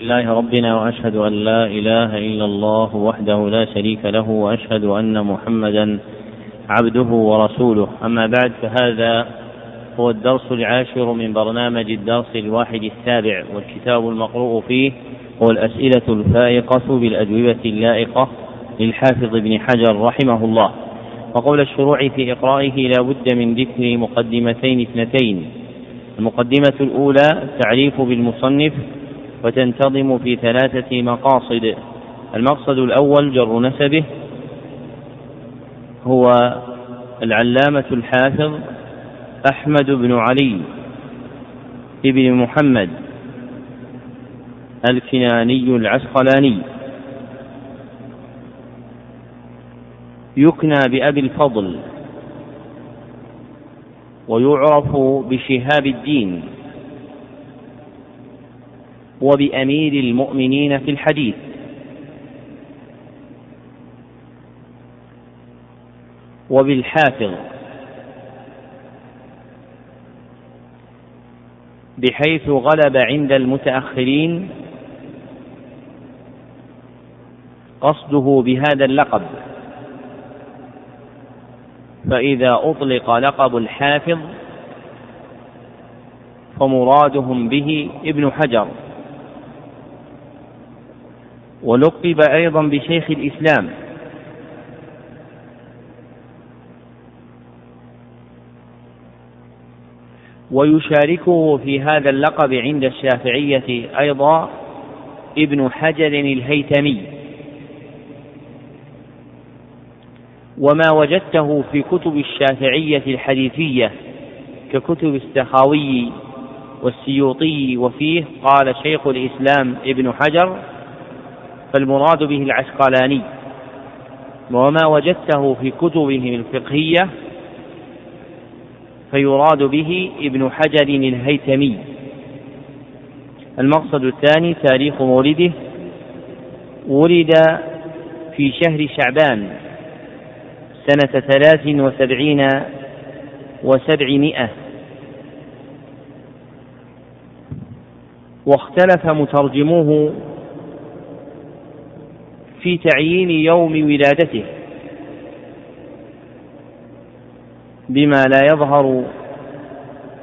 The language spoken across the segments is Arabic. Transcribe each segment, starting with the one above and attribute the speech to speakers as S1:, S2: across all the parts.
S1: الله ربنا وأشهد أن لا إله إلا الله وحده لا شريك له وأشهد أن محمدا عبده ورسوله. أما بعد فهذا هو الدرس العاشر من برنامج الدرس الواحد السابع والكتاب المقروء فيه هو الأسئلة الفائقة بالأجوبة اللائقة للحافظ ابن حجر رحمه الله. وقول الشروع في إقرائه لا بد من ذكر مقدمتين اثنتين. المقدمة الأولى التعريف بالمصنف وتنتظم في ثلاثة مقاصد. المقصد الأول جر نسبه هو العلامة الحافظ أحمد بن علي ابن محمد الكناني العسقلاني. يكنى بأبي الفضل ويعرف بشهاب الدين. وبأمير المؤمنين في الحديث. وبالحافظ. بحيث غلب عند المتأخرين قصده بهذا اللقب. فإذا أطلق لقب الحافظ فمرادهم به ابن حجر. ولقب أيضا بشيخ الإسلام. ويشاركه في هذا اللقب عند الشافعية أيضا ابن حجر الهيتمي. وما وجدته في كتب الشافعية الحديثية ككتب السخاوي والسيوطي وفيه قال شيخ الإسلام ابن حجر فالمراد به العسقلاني. وما وجدته في كتبهم الفقهية فيراد به ابن حجر الهيتمي. المقصد الثاني تاريخ مولده ولد في شهر شعبان سنة ثلاث وسبعين وسبعمائة. واختلف مترجموه في تعيين يوم ولادته بما لا يظهر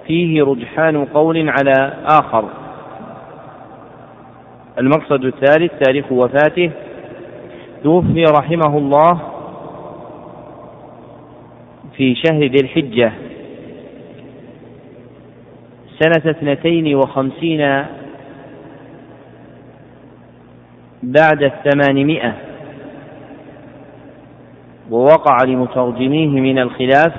S1: فيه رجحان قول على آخر. المقصد الثالث تاريخ وفاته. توفي رحمه الله في شهر ذي الحجة. سنة اثنتين وخمسين بعد الثمانمائة ووقع لمترجميه من الخلاف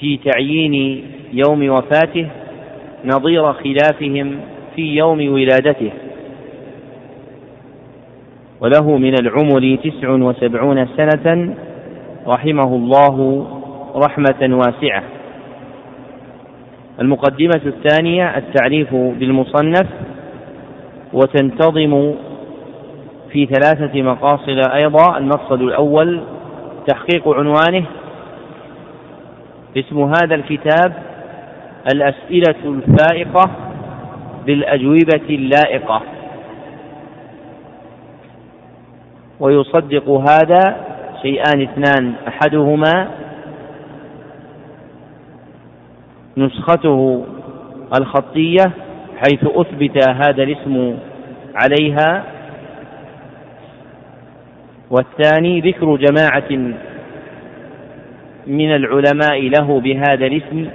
S1: في تعيين يوم وفاته نظير خلافهم في يوم ولادته. وله من العمر تسع وسبعون سنة رحمه الله رحمة واسعة. المقدمة الثانية التعريف بالمصنف وتنتظم في ثلاثة مقاصد أيضا. المقصد الأول تحقيق عنوانه اسم هذا الكتاب الأسئلة الفائقة بالأجوبة اللائقة. ويصدق هذا شيئان اثنان أحدهما نسخته الخطية حيث أثبت هذا الاسم عليها. والثاني ذكر جماعة من العلماء له بهذا الاسم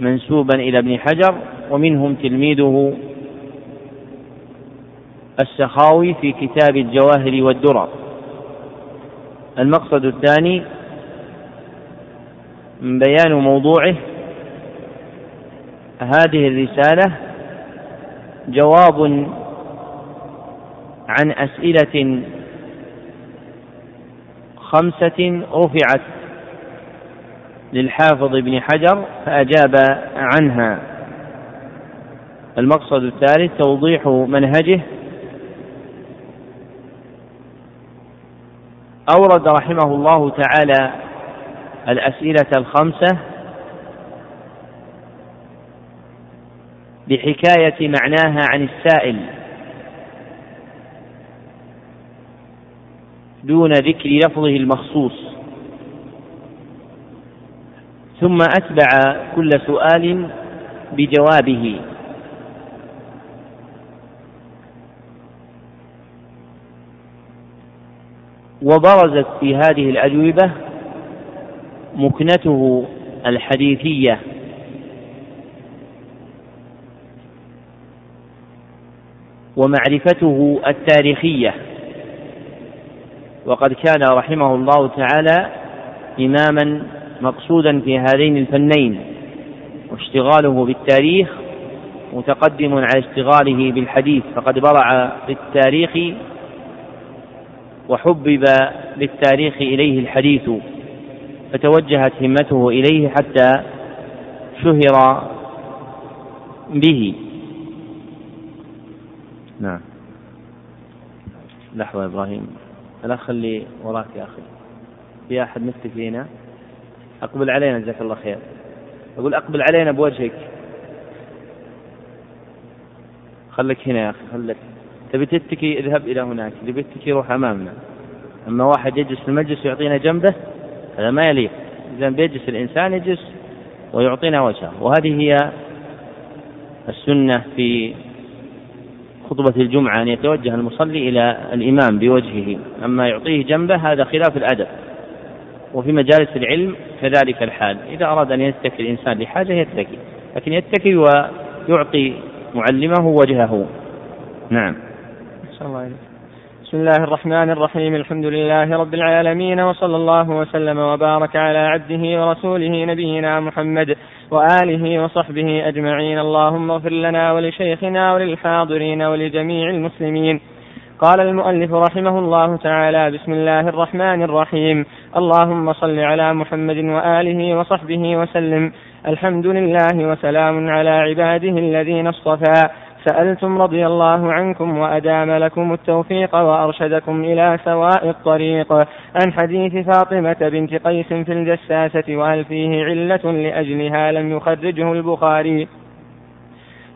S1: منسوبا إلى ابن حجر ومنهم تلميذه السخاوي في كتاب الجواهر والدرر. المقصد الثاني بيان موضوعه هذه الرسالة جواب عن أسئلة خمسة رفعت للحافظ ابن حجر فأجاب عنها. المقصد الثالث توضيح منهجه. أورد رحمه الله تعالى الأسئلة الخمسة بحكاية معناها عن السائل. دون ذكر لفظه المخصوص. ثم أتبع كل سؤال بجوابه. وبرزت في هذه الأجوبة مكنته الحديثية. ومعرفته التاريخية. وقد كان رحمه الله تعالى إماما مقصودا في هذين الفنين واشتغاله بالتاريخ متقدم على اشتغاله بالحديث فقد برع بالتاريخ وحبب بالتاريخ إليه الحديث فتوجهت همته إليه حتى شهر به. نعم. لحظة إبراهيم. الأخ اللي وراك يا أخي. في أحد هنا أقبل علينا جزاك الله خير. أقول أقبل علينا بوجهك. خليك هنا يا أخي خليك تبي تتكي اذهب إلى هناك. تبي تتكي روح أمامنا. أما واحد يجلس في المجلس ويعطينا جنبه هذا ما يليق. إذا بيجلس الإنسان يجلس ويعطينا وجهه. وهذه هي السنة في خطبة الجمعة أن يتوجه المصلي إلى الإمام بوجهه أما يعطيه جنبه هذا خلاف الأدب. وفي مجالس العلم كذلك الحال. إذا أراد أن يتكي الإنسان لحاجة يتكي لكن يتكي ويعطي معلمه وجهه. نعم.
S2: الله بسم الله الرحمن الرحيم. الحمد لله رب العالمين وصلى الله وسلم وبارك على عبده ورسوله نبينا محمد وآله وصحبه أجمعين. اللهم اغفر لنا ولشيخنا وللحاضرين ولجميع المسلمين. قال المؤلف رحمه الله تعالى بسم الله الرحمن الرحيم. اللهم صل على محمد وآله وصحبه وسلم. الحمد لله وسلام على عباده الذين اصطفى. سألتم رضي الله عنكم وأدام لكم التوفيق وأرشدكم إلى سواء الطريق. عن حديث فاطمة بنت قيس في الجساسة وهل فيه علة لأجلها لم يخرجه البخاري.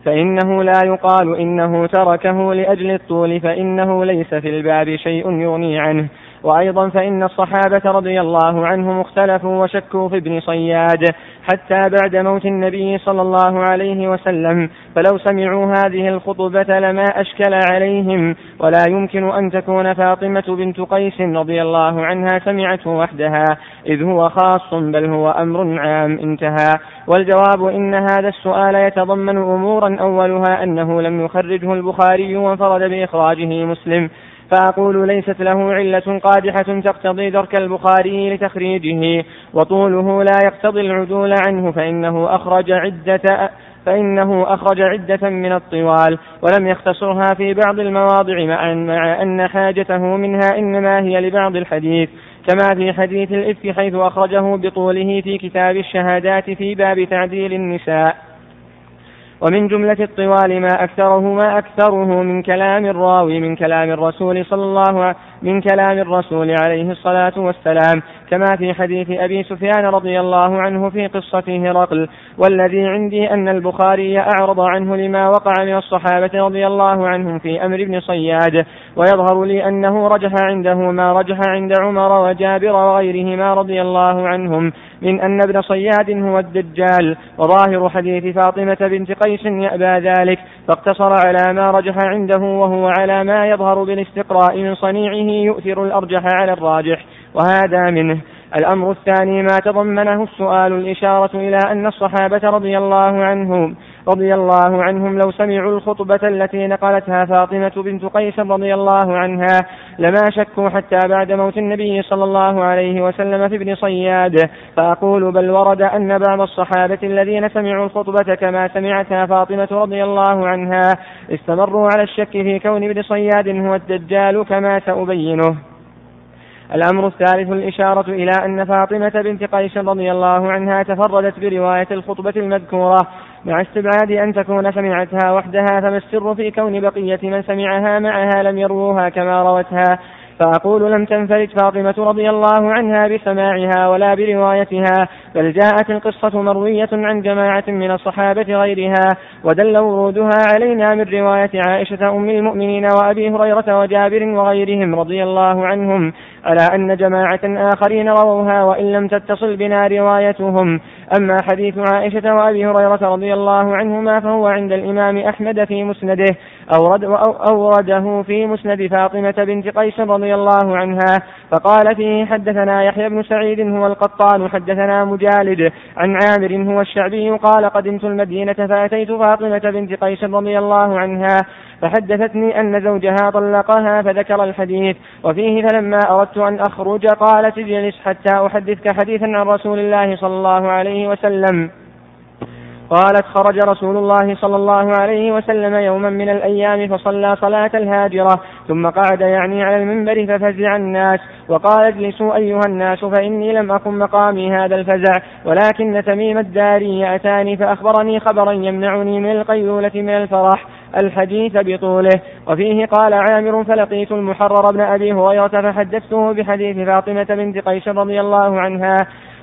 S2: فإنه لا يقال إنه تركه لأجل الطول فإنه ليس في الباب شيء يغني عنه. وأيضا فإن الصحابة رضي الله عنهم اختلفوا وشكوا في ابن صياد حتى بعد موت النبي صلى الله عليه وسلم فلو سمعوا هذه الخطبة لما أشكل عليهم. ولا يمكن أن تكون فاطمة بنت قيس رضي الله عنها سمعته وحدها إذ هو خاص بل هو أمر عام انتهى. والجواب إن هذا السؤال يتضمن أمورا أولها أنه لم يخرجه البخاري وانفرد بإخراجه مسلم. فأقول ليست له علة قادحة تقتضي درك البخاري لتخريجه وطوله لا يقتضي العدول عنه فإنه أخرج عدة فإنه أخرج عدة من الطوال ولم يختصرها في بعض المواضع مع, أن حاجته منها إنما هي لبعض الحديث كما في حديث الإفك حيث أخرجه بطوله في كتاب الشهادات في باب تعديل النساء. ومن جملة الطوال ما أكثره ما أكثره من كلام الراوي من كلام الرسول صلى الله عليه من كلام الرسول عليه الصلاة والسلام كما في حديث أبي سفيان رضي الله عنه في قصة هرقل والذي عندي أن البخاري أعرض عنه لما وقع من الصحابة رضي الله عنهم في أمر ابن صياد ويظهر لي أنه رجح عنده ما رجح عند عمر وجابر وغيرهما رضي الله عنهم. من أن ابن صياد هو الدجال. وظاهر حديث فاطمة بنت قيس يأبى ذلك فاقتصر على ما رجح عنده وهو على ما يظهر بالاستقراء من صنيعه يؤثر الأرجح على الراجح. وهذا منه. الأمر الثاني ما تضمنه السؤال الإشارة إلى أن الصحابة رضي الله عنهم رضي الله عنهم لو سمعوا الخطبة التي نقلتها فاطمة بنت قيس رضي الله عنها لما شكوا حتى بعد موت النبي صلى الله عليه وسلم في ابن صياد. فأقول بل ورد أن بعض الصحابة الذين سمعوا الخطبة كما سمعتها فاطمة رضي الله عنها استمروا على الشك في كون ابن صياد هو الدجال كما سأبينه. الأمر الثالث الإشارة إلى أن فاطمة بنت قيس رضي الله عنها تفردت برواية الخطبة المذكورة مع استبعاد أن تكون سمعتها وحدها فما السر في كون بقية من سمعها معها لم يروها كما روتها. فأقول لم تنفرد فاطمة رضي الله عنها بسماعها ولا بروايتها بل جاءت القصة مروية عن جماعة من الصحابة غيرها ودل ورودها علينا من رواية عائشة أم المؤمنين وأبي هريرة وجابر وغيرهم رضي الله عنهم على أن جماعة آخرين رووها وإن لم تتصل بنا روايتهم. أما حديث عائشة وأبي هريرة رضي الله عنهما فهو عند الإمام أحمد في مسنده أورد أورده في مسند فاطمة بنت قيس رضي الله عنها فقال فيه حدثنا يحيى بن سعيد هو القطان حدثنا مجالد عن عامر هو الشعبي قال قدمت المدينة فأتيت فاطمة بنت قيس رضي الله عنها فحدثتني أن زوجها طلقها فذكر الحديث وفيه فلما أردت أن أخرج قالت اجلس حتى أحدثك حديثا عن رسول الله صلى الله عليه وسلم. قالت خرج رسول الله صلى الله عليه وسلم يوما من الأيام فصلى صلاة الهاجرة ثم قعد يعني على المنبر ففزع الناس وقال اجلسوا أيها الناس فإني لم أكن مقامي هذا الفزع ولكن تميم الداري أتاني فأخبرني خبرا يمنعني من القيلولة من الفرح. الحديث بطوله. وفيه قال عامر فلقيت المحرر بن أبي هريرة فحدثته بحديث فاطمة بنت قيس رضي الله عنها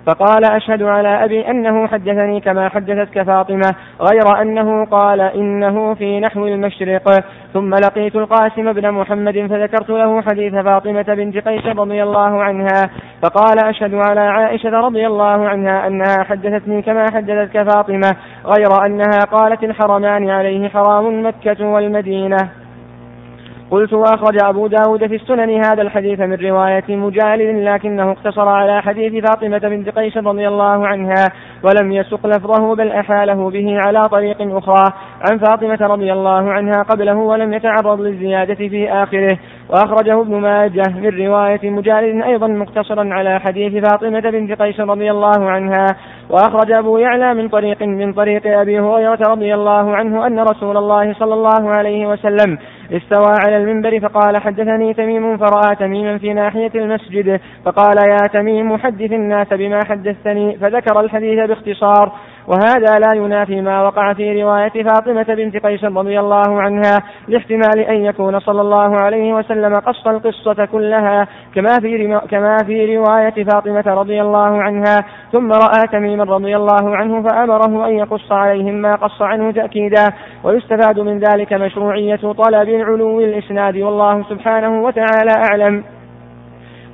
S2: فقال أشهد على أبي أنه حدثني كما حدثتك فاطمة غير أنه قال إنه في نحو المشرق. ثم لقيت القاسم بن محمد فذكرت له حديث فاطمة بنت قيس رضي الله عنها. فقال أشهد على عائشة رضي الله عنها أنها حدثتني كما حدثتك فاطمة غير أنها قالت الحرمان عليه حرام مكة والمدينة. قلت وأخرج أبو داود في السنن هذا الحديث من رواية مجالد لكنه اقتصر على حديث فاطمة بنت قيس رضي الله عنها ولم يسق لفظه بل أحاله به على طريق أخرى عن فاطمة رضي الله عنها قبله ولم يتعرض للزيادة في آخره. وأخرجه ابن ماجه من رواية مجالد أيضا مقتصرا على حديث فاطمة بنت قيس رضي الله عنها. وأخرج أبو يعلى من طريق من طريق أبي هريرة رضي الله عنه أن رسول الله صلى الله عليه وسلم استوى على المنبر فقال حدثني تميم فرأى تميما في ناحية المسجد فقال يا تميم حدث الناس بما حدثتني فذكر الحديث باختصار وهذا لا ينافي ما وقع في رواية فاطمة بنت قيس رضي الله عنها لاحتمال أن يكون صلى الله عليه وسلم قص القصة كلها كما في كما في رواية فاطمة رضي الله عنها. ثم رأى تميما رضي الله عنه فأمره أن يقص عليهم ما قص عنه تأكيدا. ويستفاد من ذلك مشروعية طلب العلو الإسناد والله سبحانه وتعالى أعلم.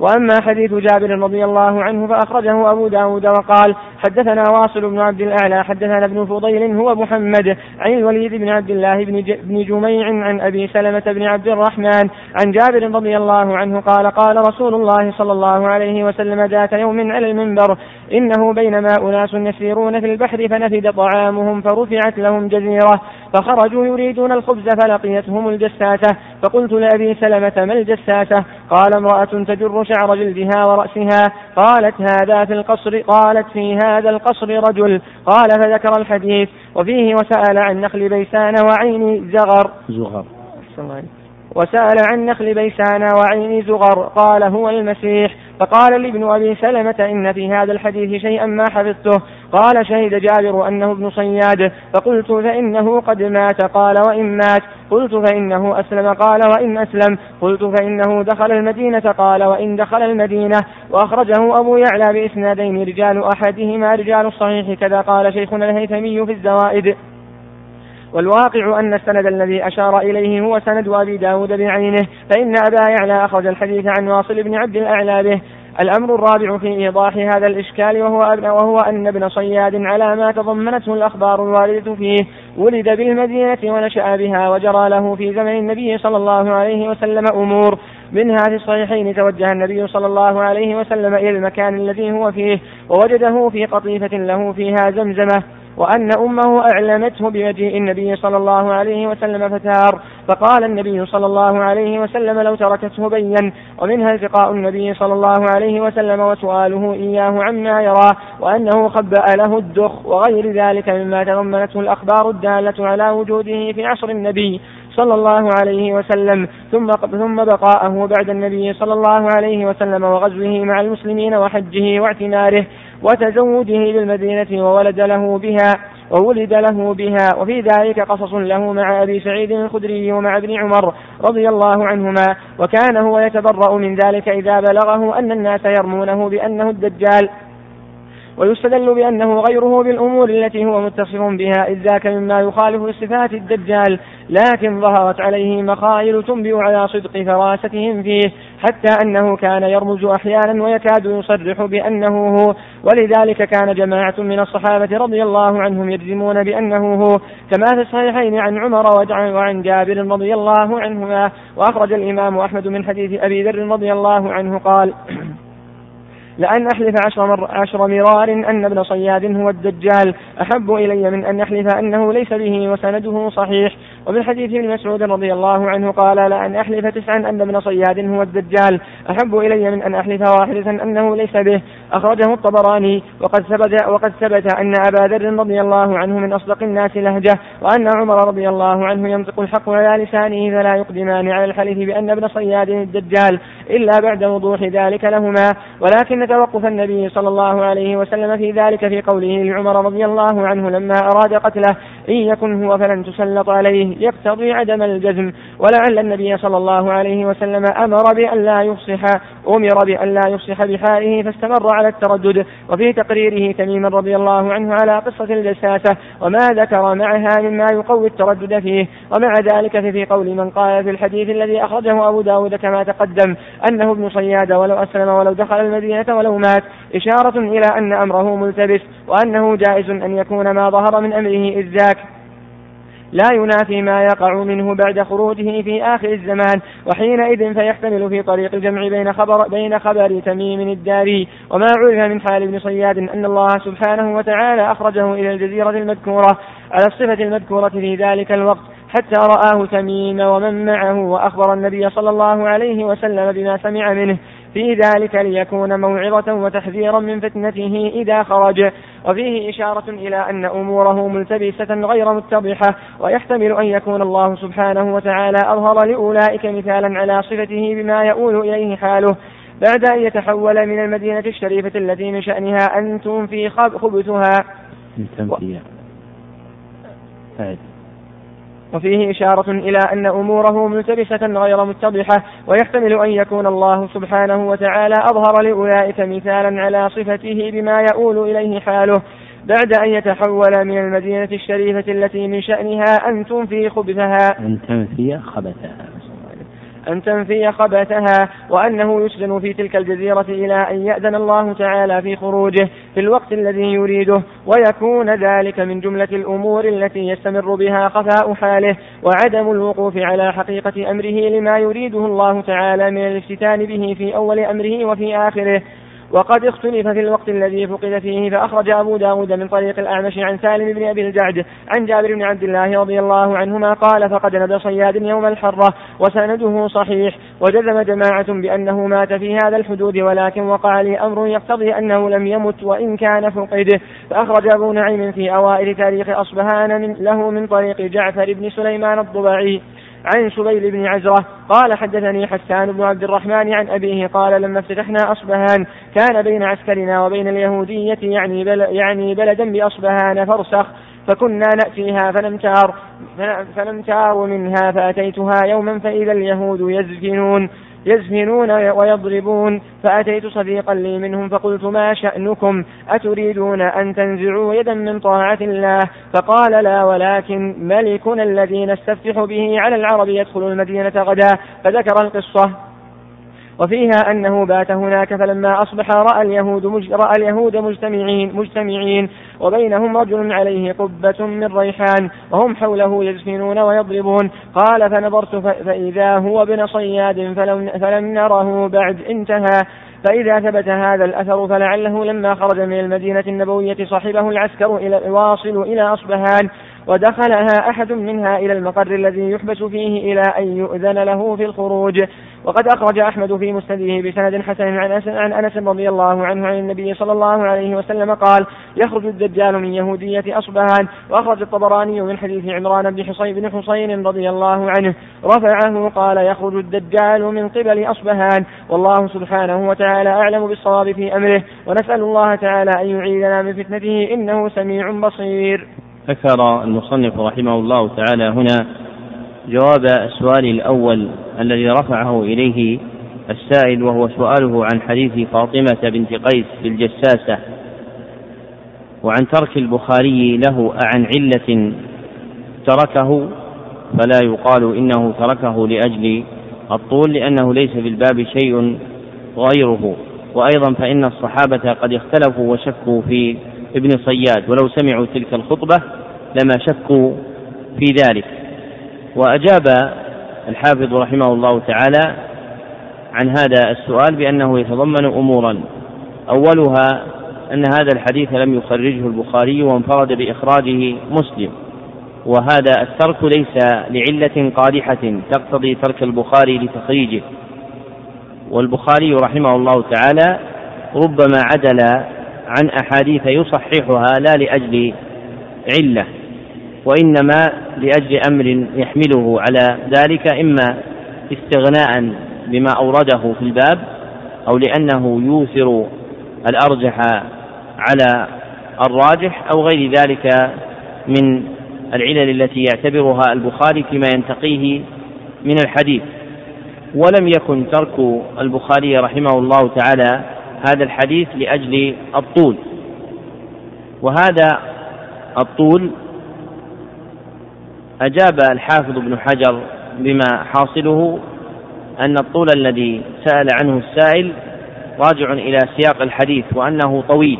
S2: وأما حديث جابر رضي الله عنه فأخرجه أبو داود وقال حدثنا واصل بن عبد الأعلى حدثنا ابن فضيل هو محمد عن الوليد بن عبد الله بن, جميع عن أبي سلمة بن عبد الرحمن عن جابر رضي الله عنه قال قال رسول الله صلى الله عليه وسلم ذات يوم على المنبر إنه بينما أناس يسيرون في البحر فنفد طعامهم فرفعت لهم جزيرة فخرجوا يريدون الخبز فلقيتهم الجساسة فقلت لأبي سلمة ما الجساسة؟ قال امرأة تجر شعر جلدها ورأسها قالت هذا في القصر قالت في هذا القصر رجل. قال فذكر الحديث وفيه وسأل عن نخل بيسان وعين زغر.
S1: زغر.
S2: وسأل عن نخل بيسان وعين زغر. قال هو المسيح. فقال لابن أبي سلمة إن في هذا الحديث شيئا ما حفظته. قال شهد جابر أنه ابن صياد. فقلت فإنه قد مات. قال وإن مات. قلت فإنه أسلم. قال وإن أسلم. قلت فإنه دخل المدينة. قال وإن دخل المدينة. وأخرجه أبو يعلى بإسنادين. رجال أحدهما رجال الصحيح. كذا قال شيخنا الهيثمي في الزوائد. والواقع أن السند الذي أشار إليه هو سند أبي داود بعينه فإن أبا يعلى أخرج الحديث عن واصل بن عبد الأعلى به. الأمر الرابع في إيضاح هذا الإشكال وهو أبن وهو أن ابن صياد على ما تضمنته الأخبار الواردة فيه ولد بالمدينة ونشأ بها وجرى له في زمن النبي صلى الله عليه وسلم أمور. منها في الصحيحين توجه النبي صلى الله عليه وسلم إلى المكان الذي هو فيه ووجده في قطيفة له فيها زمزمة. وأن أمه أعلمته بمجيء النبي صلى الله عليه وسلم فتار. فقال النبي صلى الله عليه وسلم لو تركته بين ومنها التقاء النبي صلى الله عليه وسلم وسؤاله إياه عما يراه وأنه خبأ له الدخ وغير ذلك مما تضمنته الأخبار الدالة على وجوده في عصر النبي صلى الله عليه وسلم. ثم ثم بقاءه بعد النبي صلى الله عليه وسلم وغزوه مع المسلمين وحجه واعتماره. وتزوجه بالمدينة وولد له بها وولد له بها. وفي ذلك قصص له مع أبي سعيد الخدري ومع ابن عمر رضي الله عنهما. وكان هو يتبرأ من ذلك إذا بلغه أن الناس يرمونه بأنه الدجال. ويستدل بأنه غيره بالأمور التي هو متصف بها. إذ ذاك مما يخالف صفات الدجال. لكن ظهرت عليه مخايل تنبئ على صدق فراستهم فيه. حتى أنه كان يرمز أحيانا ويكاد يصرح بأنه هو. ولذلك كان جماعة من الصحابة رضي الله عنهم يجزمون بأنه هو. كما في الصحيحين عن عمر وعن جابر رضي الله عنهما وأخرج الإمام أحمد من حديث أبي ذر رضي الله عنه قال لأن أحلف عشر, مر عشر مرار أن ابن صياد هو الدجال. أحب إلي من أن أحلف أنه ليس به وسنده صحيح. وفي حديث ابن مسعود رضي الله عنه قال لأن أحلف تسعا أن ابن صياد هو الدجال. أحب إلي من أن أحلف واحدة أنه ليس به. أخرجه الطبراني وقد ثبت وقد ثبت أن أبا ذر رضي الله عنه من أصدق الناس لهجة وأن عمر رضي الله عنه ينطق الحق على لسانه فلا يقدمان على الحلف بأن ابن صياد الدجال إلا بعد وضوح ذلك لهما. ولكن توقف النبي صلى الله عليه وسلم في ذلك في قوله لعمر رضي الله عنه لما أراد قتله إن يكن هو فلن تسلط عليه يقتضي عدم الجزم. ولعل النبي صلى الله عليه وسلم أمر بأن لا يفصح أمر بأن لا يفصح بحاله فاستمر على التردد. وفي تقريره تميما رضي الله عنه على قصة الجساسة وما ذكر معها مما يقوي التردد فيه. ومع ذلك في قول من قال في الحديث الذي أخرجه أبو داود كما تقدم أنه ابن صياد ولو أسلم ولو دخل المدينة ولو مات إشارة إلى أن أمره ملتبس وأنه جائز أن يكون ما ظهر من أمره إذ ذاك. لا ينافي ما يقع منه بعد خروجه في آخر الزمان وحينئذ فيحتمل في طريق الجمع بين خبر بين خبر تميم الداري. وما عرف من حال ابن صياد أن الله سبحانه وتعالى أخرجه إلى الجزيرة المذكورة على الصفة المذكورة في ذلك الوقت حتى رآه تميم ومن معه وأخبر النبي صلى الله عليه وسلم بما سمع منه. في ذلك ليكون موعظة وتحذيرا من فتنته إذا خرج. وفيه إشارة إلى أن أموره ملتبسة غير متضحة ويحتمل أن يكون الله سبحانه وتعالى أظهر لأولئك مثالا على صفته بما يؤول إليه حاله. بعد أن يتحول من المدينة الشريفة التي من شأنها أن تنفي خبثها. وفيه إشارة إلى أن أموره ملتبسة غير متضحة ويحتمل أن يكون الله سبحانه وتعالى أظهر لأولئك مثالا على صفته بما يؤول إليه حاله. بعد أن يتحول من المدينة الشريفة التي من شأنها أن تنفي خبثها.
S1: أن تنفي خبثها.
S2: أن تنفي خبثها وأنه يسجن في تلك الجزيرة إلى أن يأذن الله تعالى في خروجه في الوقت الذي يريده ويكون ذلك من جملة الأمور التي يستمر بها خفاء حاله وعدم الوقوف على حقيقة أمره لما يريده الله تعالى من الافتتان به في أول أمره وفي آخره. وقد اختلف في الوقت الذي فقد فيه فأخرج أبو داود من طريق الأعمش عن سالم بن أبي الجعد عن جابر بن عبد الله رضي الله عنهما قال فقد ندى صياد يوم الحرة وسنده صحيح وجزم جماعة بأنه مات في هذا الحدود ولكن وقع لي أمر يقتضي أنه لم يمت وإن كان فقده فأخرج أبو نعيم في أوائل تاريخ أصبهان من له من طريق جعفر بن سليمان الضبعي. عن شبيل بن عزرة قال حدثني حسان بن عبد الرحمن عن أبيه قال لما افتتحنا أصبهان كان بين عسكرنا وبين اليهودية يعني, بل يعني بلدا بأصبهان فرسخ فكنا نأتيها فنمتار فنمتار منها فأتيتها يوما فإذا اليهود يزفنون يزهنون ويضربون فأتيت صديقا لي منهم فقلت ما شأنكم؟ أتريدون أن تنزعوا يدا من طاعة الله؟ فقال لا ولكن ملكنا الذي نستفتح به على العرب يدخل المدينة غدا. فذكر القصة. وفيها أنه بات هناك فلما أصبح رأى اليهود مج... رأى اليهود مجتمعين مجتمعين وبينهم رجل عليه قبة من ريحان وهم حوله يزفنون ويضربون. قال فنظرت ف... فإذا هو ابن صياد فلم, فلم نره بعد انتهى. فإذا ثبت هذا الأثر فلعله لما خرج من المدينة النبوية صاحبه العسكر إلى واصل إلى أصبهان. ودخلها أحد منها إلى المقر الذي يحبس فيه إلى أن يؤذن له في الخروج. وقد أخرج أحمد في مسنده بسند حسن عن أنس عن أنس رضي الله عنه عن النبي صلى الله عليه وسلم قال يخرج الدجال من يهودية أصبهان. وأخرج الطبراني من حديث عمران بن حصين بن حصين رضي الله عنه. رفعه قال يخرج الدجال من قبل أصبهان. والله سبحانه وتعالى أعلم بالصواب في أمره. ونسأل الله تعالى أن يعيذنا من فتنته إنه سميع بصير.
S1: ذكر المصنف رحمه الله تعالى هنا جواب السؤال الأول الذي رفعه إليه السائل وهو سؤاله عن حديث فاطمة بنت قيس بالجساسة وعن ترك البخاري له عن علة تركه فلا يقال إنه تركه لأجل الطول لأنه ليس في الباب شيء غيره. وأيضا فإن الصحابة قد اختلفوا وشكوا في ابن صياد ولو سمعوا تلك الخطبة لما شكوا في ذلك. وأجاب الحافظ رحمه الله تعالى عن هذا السؤال بأنه يتضمن أمورا. أولها أن هذا الحديث لم يخرجه البخاري وانفرد بإخراجه مسلم. وهذا الترك ليس لعلة قادحة تقتضي ترك البخاري لتخريجه. والبخاري رحمه الله تعالى ربما عدل عن أحاديث يصححها لا لأجل علة. وإنما لأجل أمر يحمله على ذلك إما استغناء بما أورده في الباب أو لأنه يوثر الأرجح على الراجح أو غير ذلك من العلل التي يعتبرها البخاري فيما ينتقيه من الحديث. ولم يكن ترك البخاري رحمه الله تعالى هذا الحديث لأجل الطول. وهذا الطول أجاب الحافظ ابن حجر بما حاصله أن الطول الذي سأل عنه السائل راجع إلى سياق الحديث وأنه طويل.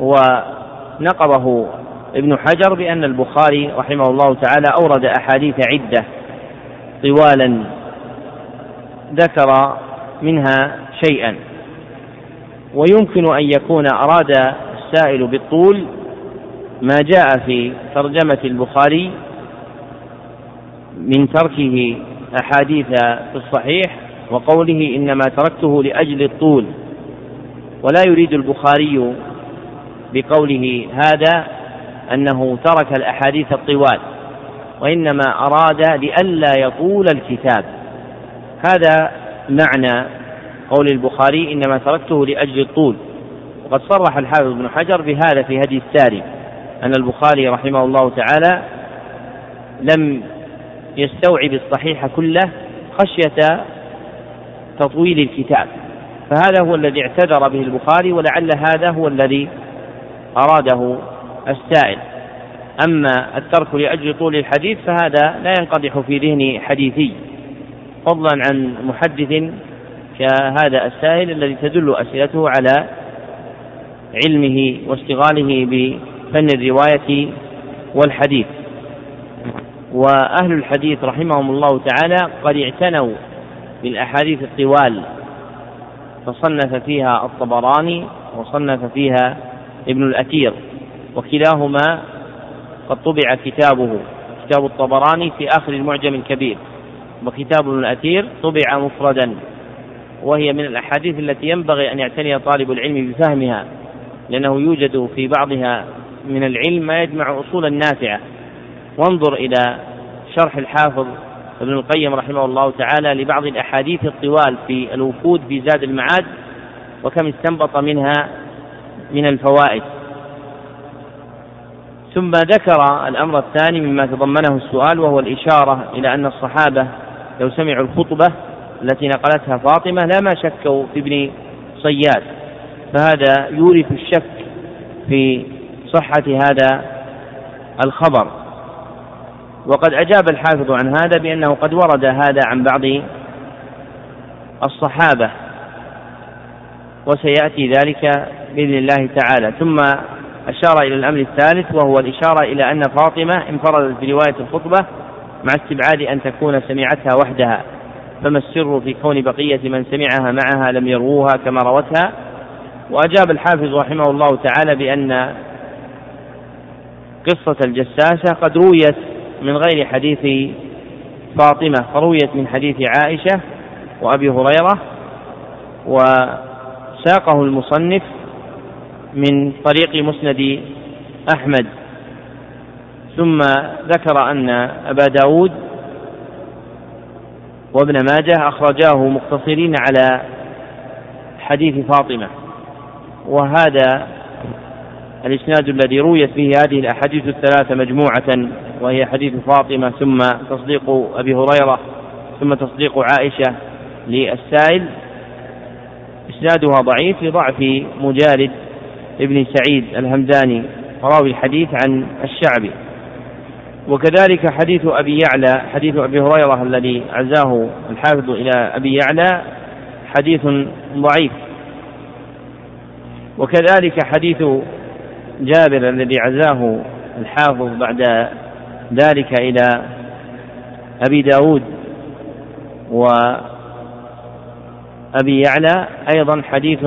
S1: ونقضه ابن حجر بأن البخاري رحمه الله تعالى أورد أحاديث عدة طوالا ذكر منها شيئا. ويمكن أن يكون أراد السائل بالطول ما جاء في ترجمة البخاري من تركه أحاديث في الصحيح وقوله إنما تركته لأجل الطول. ولا يريد البخاري بقوله هذا أنه ترك الأحاديث الطوال وإنما أراد لئلا يطول الكتاب. هذا معنى قول البخاري إنما تركته لأجل الطول. وقد صرح الحافظ ابن حجر بهذا في هدي الساري أن البخاري رحمه الله تعالى لم يستوعب الصحيح كله خشية تطويل الكتاب. فهذا هو الذي اعتذر به البخاري ولعل هذا هو الذي أراده السائل. أما الترك لأجل طول الحديث فهذا لا ينقدح في ذهن حديثي. فضلا عن محدث كهذا السائل الذي تدل أسئلته على علمه واشتغاله بفن الرواية والحديث. وأهل الحديث رحمهم الله تعالى قد اعتنوا بالأحاديث الطوال فصنف فيها الطبراني وصنف فيها ابن الأثير وكلاهما قد طبع كتابه كتاب الطبراني في آخر المعجم الكبير وكتاب ابن الأثير طبع مفردا وهي من الأحاديث التي ينبغي أن يعتني طالب العلم بفهمها لأنه يوجد في بعضها من العلم ما يجمع أصولا نافعة وانظر إلى شرح الحافظ ابن القيم رحمه الله تعالى لبعض الأحاديث الطوال في الوفود في زاد المعاد وكم استنبط منها من الفوائد. ثم ذكر الأمر الثاني مما تضمنه السؤال وهو الإشارة إلى أن الصحابة لو سمعوا الخطبة التي نقلتها فاطمة لا ما شكوا في ابن صياد فهذا يورث الشك في صحة هذا الخبر. وقد أجاب الحافظ عن هذا بأنه قد ورد هذا عن بعض الصحابة وسيأتي ذلك بإذن الله تعالى. ثم أشار إلى الأمر الثالث وهو الإشارة إلى أن فاطمة انفردت برواية الخطبة مع استبعاد أن تكون سمعتها وحدها. فما السر في كون بقية من سمعها معها لم يروها كما روتها؟ وأجاب الحافظ رحمه الله تعالى بأن قصة الجساسة قد رويت من غير حديث فاطمة فرويت من حديث عائشة وأبي هريرة وساقه المصنف من طريق مسند أحمد. ثم ذكر أن أبا داود وابن ماجه أخرجاه مقتصرين على حديث فاطمة. وهذا الإسناد الذي رويت به هذه الأحاديث الثلاثة مجموعة وهي حديث فاطمة ثم تصديق أبي هريرة ثم تصديق عائشة للسائل. إسنادها ضعيف لضعف مجالد ابن سعيد الهمداني راوي الحديث عن الشعبي. وكذلك حديث أبي يعلى حديث أبي هريرة الذي عزاه الحافظ إلى أبي يعلى حديث ضعيف. وكذلك حديث جابر الذي عزاه الحافظ بعد ذلك إلى أبي داود وأبي يعلى أيضا حديث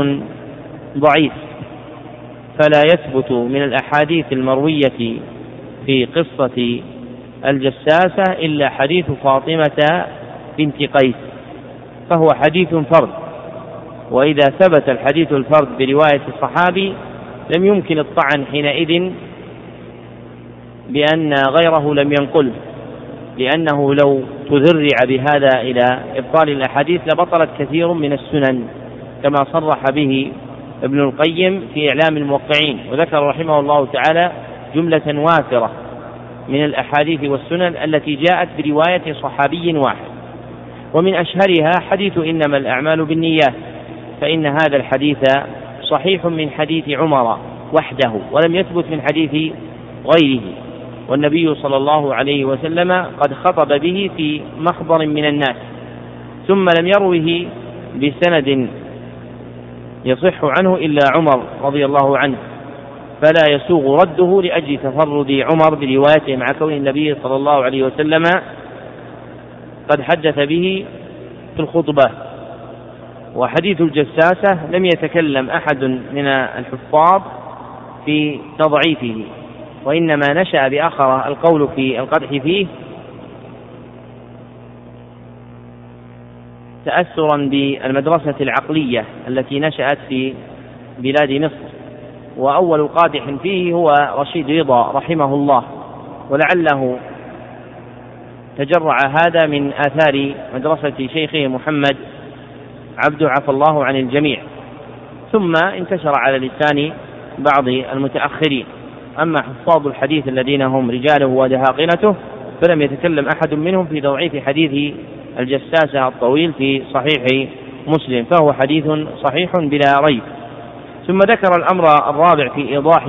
S1: ضعيف. فلا يثبت من الأحاديث المروية في قصة الجساسة إلا حديث فاطمة بنت قيس فهو حديث فرد. وإذا ثبت الحديث الفرد برواية الصحابي لم يمكن الطعن حينئذ بأن غيره لم ينقله لأنه لو تذرع بهذا إلى إبطال الأحاديث لبطلت كثير من السنن كما صرح به ابن القيم في إعلام الموقعين وذكر رحمه الله تعالى جملة وافرة من الأحاديث والسنن التي جاءت برواية صحابي واحد. ومن أشهرها حديث إنما الأعمال بالنيات فإن هذا الحديث صحيح من حديث عمر وحده ولم يثبت من حديث غيره. والنبي صلى الله عليه وسلم قد خطب به في مخبر من الناس ثم لم يروه بسند يصح عنه إلا عمر رضي الله عنه. فلا يسوغ رده لأجل تفرد عمر بروايته مع كون النبي صلى الله عليه وسلم قد حدث به في الخطبة. وحديث الجساسة لم يتكلم أحد من الحفاظ في تضعيفه وإنما نشأ بآخر القول في القدح فيه تأثرا بالمدرسة العقلية التي نشأت في بلاد مصر. وأول قادح فيه هو رشيد رضا رحمه الله ولعله تجرع هذا من آثار مدرسة شيخه محمد عبد عفى الله عن الجميع. ثم انتشر على لسان بعض المتأخرين. أما حفاظ الحديث الذين هم رجاله ودهاقنته فلم يتكلم أحد منهم في تضعيف حديث الجساسة الطويل في صحيح مسلم فهو حديث صحيح بلا ريب. ثم ذكر الأمر الرابع في إيضاح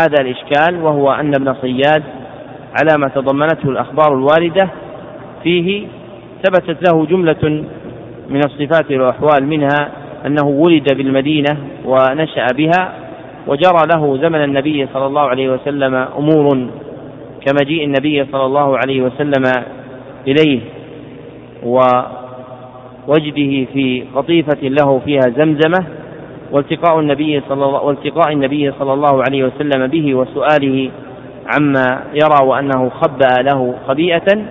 S1: هذا الإشكال وهو أن ابن صياد على ما تضمنته الأخبار الواردة فيه ثبتت له جملة من الصفات والأحوال منها أنه ولد بالمدينة ونشأ بها وجرى له زمن النبي صلى الله عليه وسلم أمور كمجيء النبي صلى الله عليه وسلم إليه ووجده في قطيفة له فيها زمزمة والتقاء النبي صلى الله والتقاء النبي صلى الله عليه وسلم به وسؤاله عما يرى وأنه خبأ له خبيئة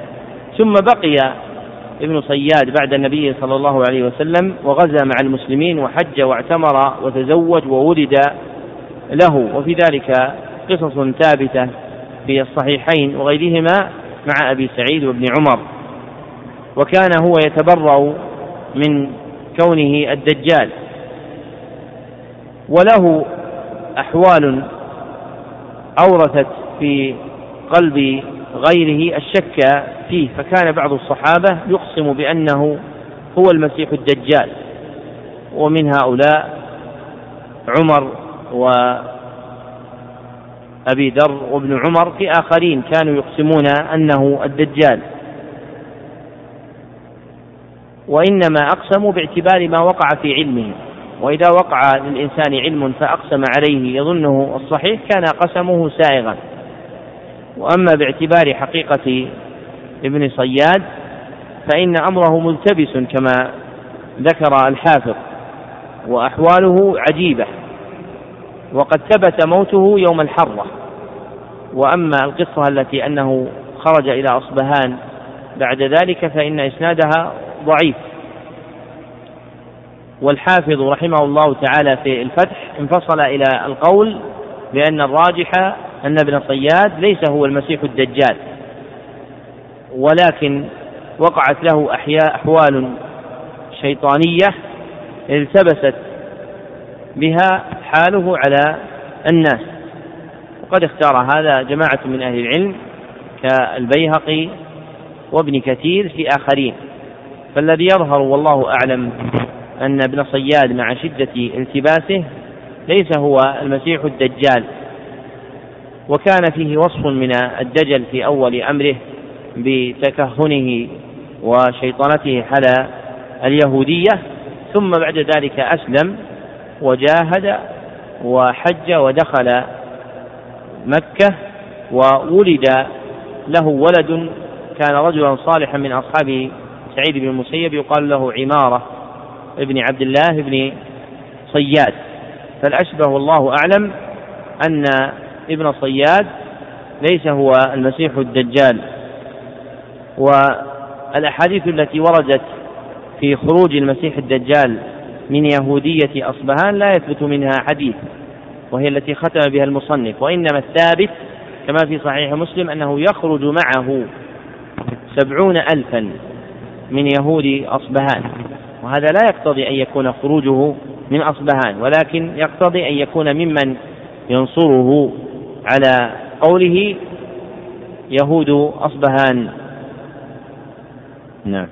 S1: ثم بقي ابن صياد بعد النبي صلى الله عليه وسلم وغزا مع المسلمين وحج واعتمر وتزوج وولد له. وفي ذلك قصص ثابتة في الصحيحين وغيرهما مع أبي سعيد وابن عمر. وكان هو يتبرأ من كونه الدجال. وله أحوال أورثت في قلب غيره الشك فيه فكان بعض الصحابة يقسم بأنه هو المسيح الدجال ومن هؤلاء عمر وأبي ذر وابن عمر في آخرين كانوا يقسمون أنه الدجال. وإنما أقسموا باعتبار ما وقع في علمهم وإذا وقع للإنسان علم فأقسم عليه يظنه الصحيح كان قسمه سائغا. وأما باعتبار حقيقة ابن صياد فإن أمره ملتبس كما ذكر الحافظ وأحواله عجيبة وقد ثبت موته يوم الحرة. وأما القصة التي أنه خرج إلى أصبهان بعد ذلك فإن إسنادها ضعيف. والحافظ رحمه الله تعالى في الفتح انفصل إلى القول بأن الراجح أن ابن صياد ليس هو المسيح الدجال ولكن وقعت له أحياء أحوال شيطانية التبست بها حاله على الناس. وقد اختار هذا جماعة من أهل العلم كالبيهقي وابن كثير في آخرين. فالذي يظهر والله أعلم أن ابن صياد مع شدة التباسه ليس هو المسيح الدجال. وكان فيه وصف من الدجل في أول أمره بتكهنه وشيطنته على اليهودية ثم بعد ذلك أسلم وجاهد وحج ودخل مكة وولد له ولد. كان رجلا صالحا من أصحاب سعيد بن المسيب يقال له عمارة ابن عبد الله بن صياد. فالأشبه والله أعلم أن ابن صياد ليس هو المسيح الدجال. والأحاديث التي وردت في خروج المسيح الدجال من يهودية أصبهان لا يثبت منها حديث وهي التي ختم بها المصنف. وإنما الثابت كما في صحيح مسلم أنه يخرج معه سبعون ألفا من يهود أصبهان. وهذا لا يقتضي أن يكون خروجه من أصبهان ولكن يقتضي أن يكون ممن ينصره. على قوله يهود أصبهان. نعم.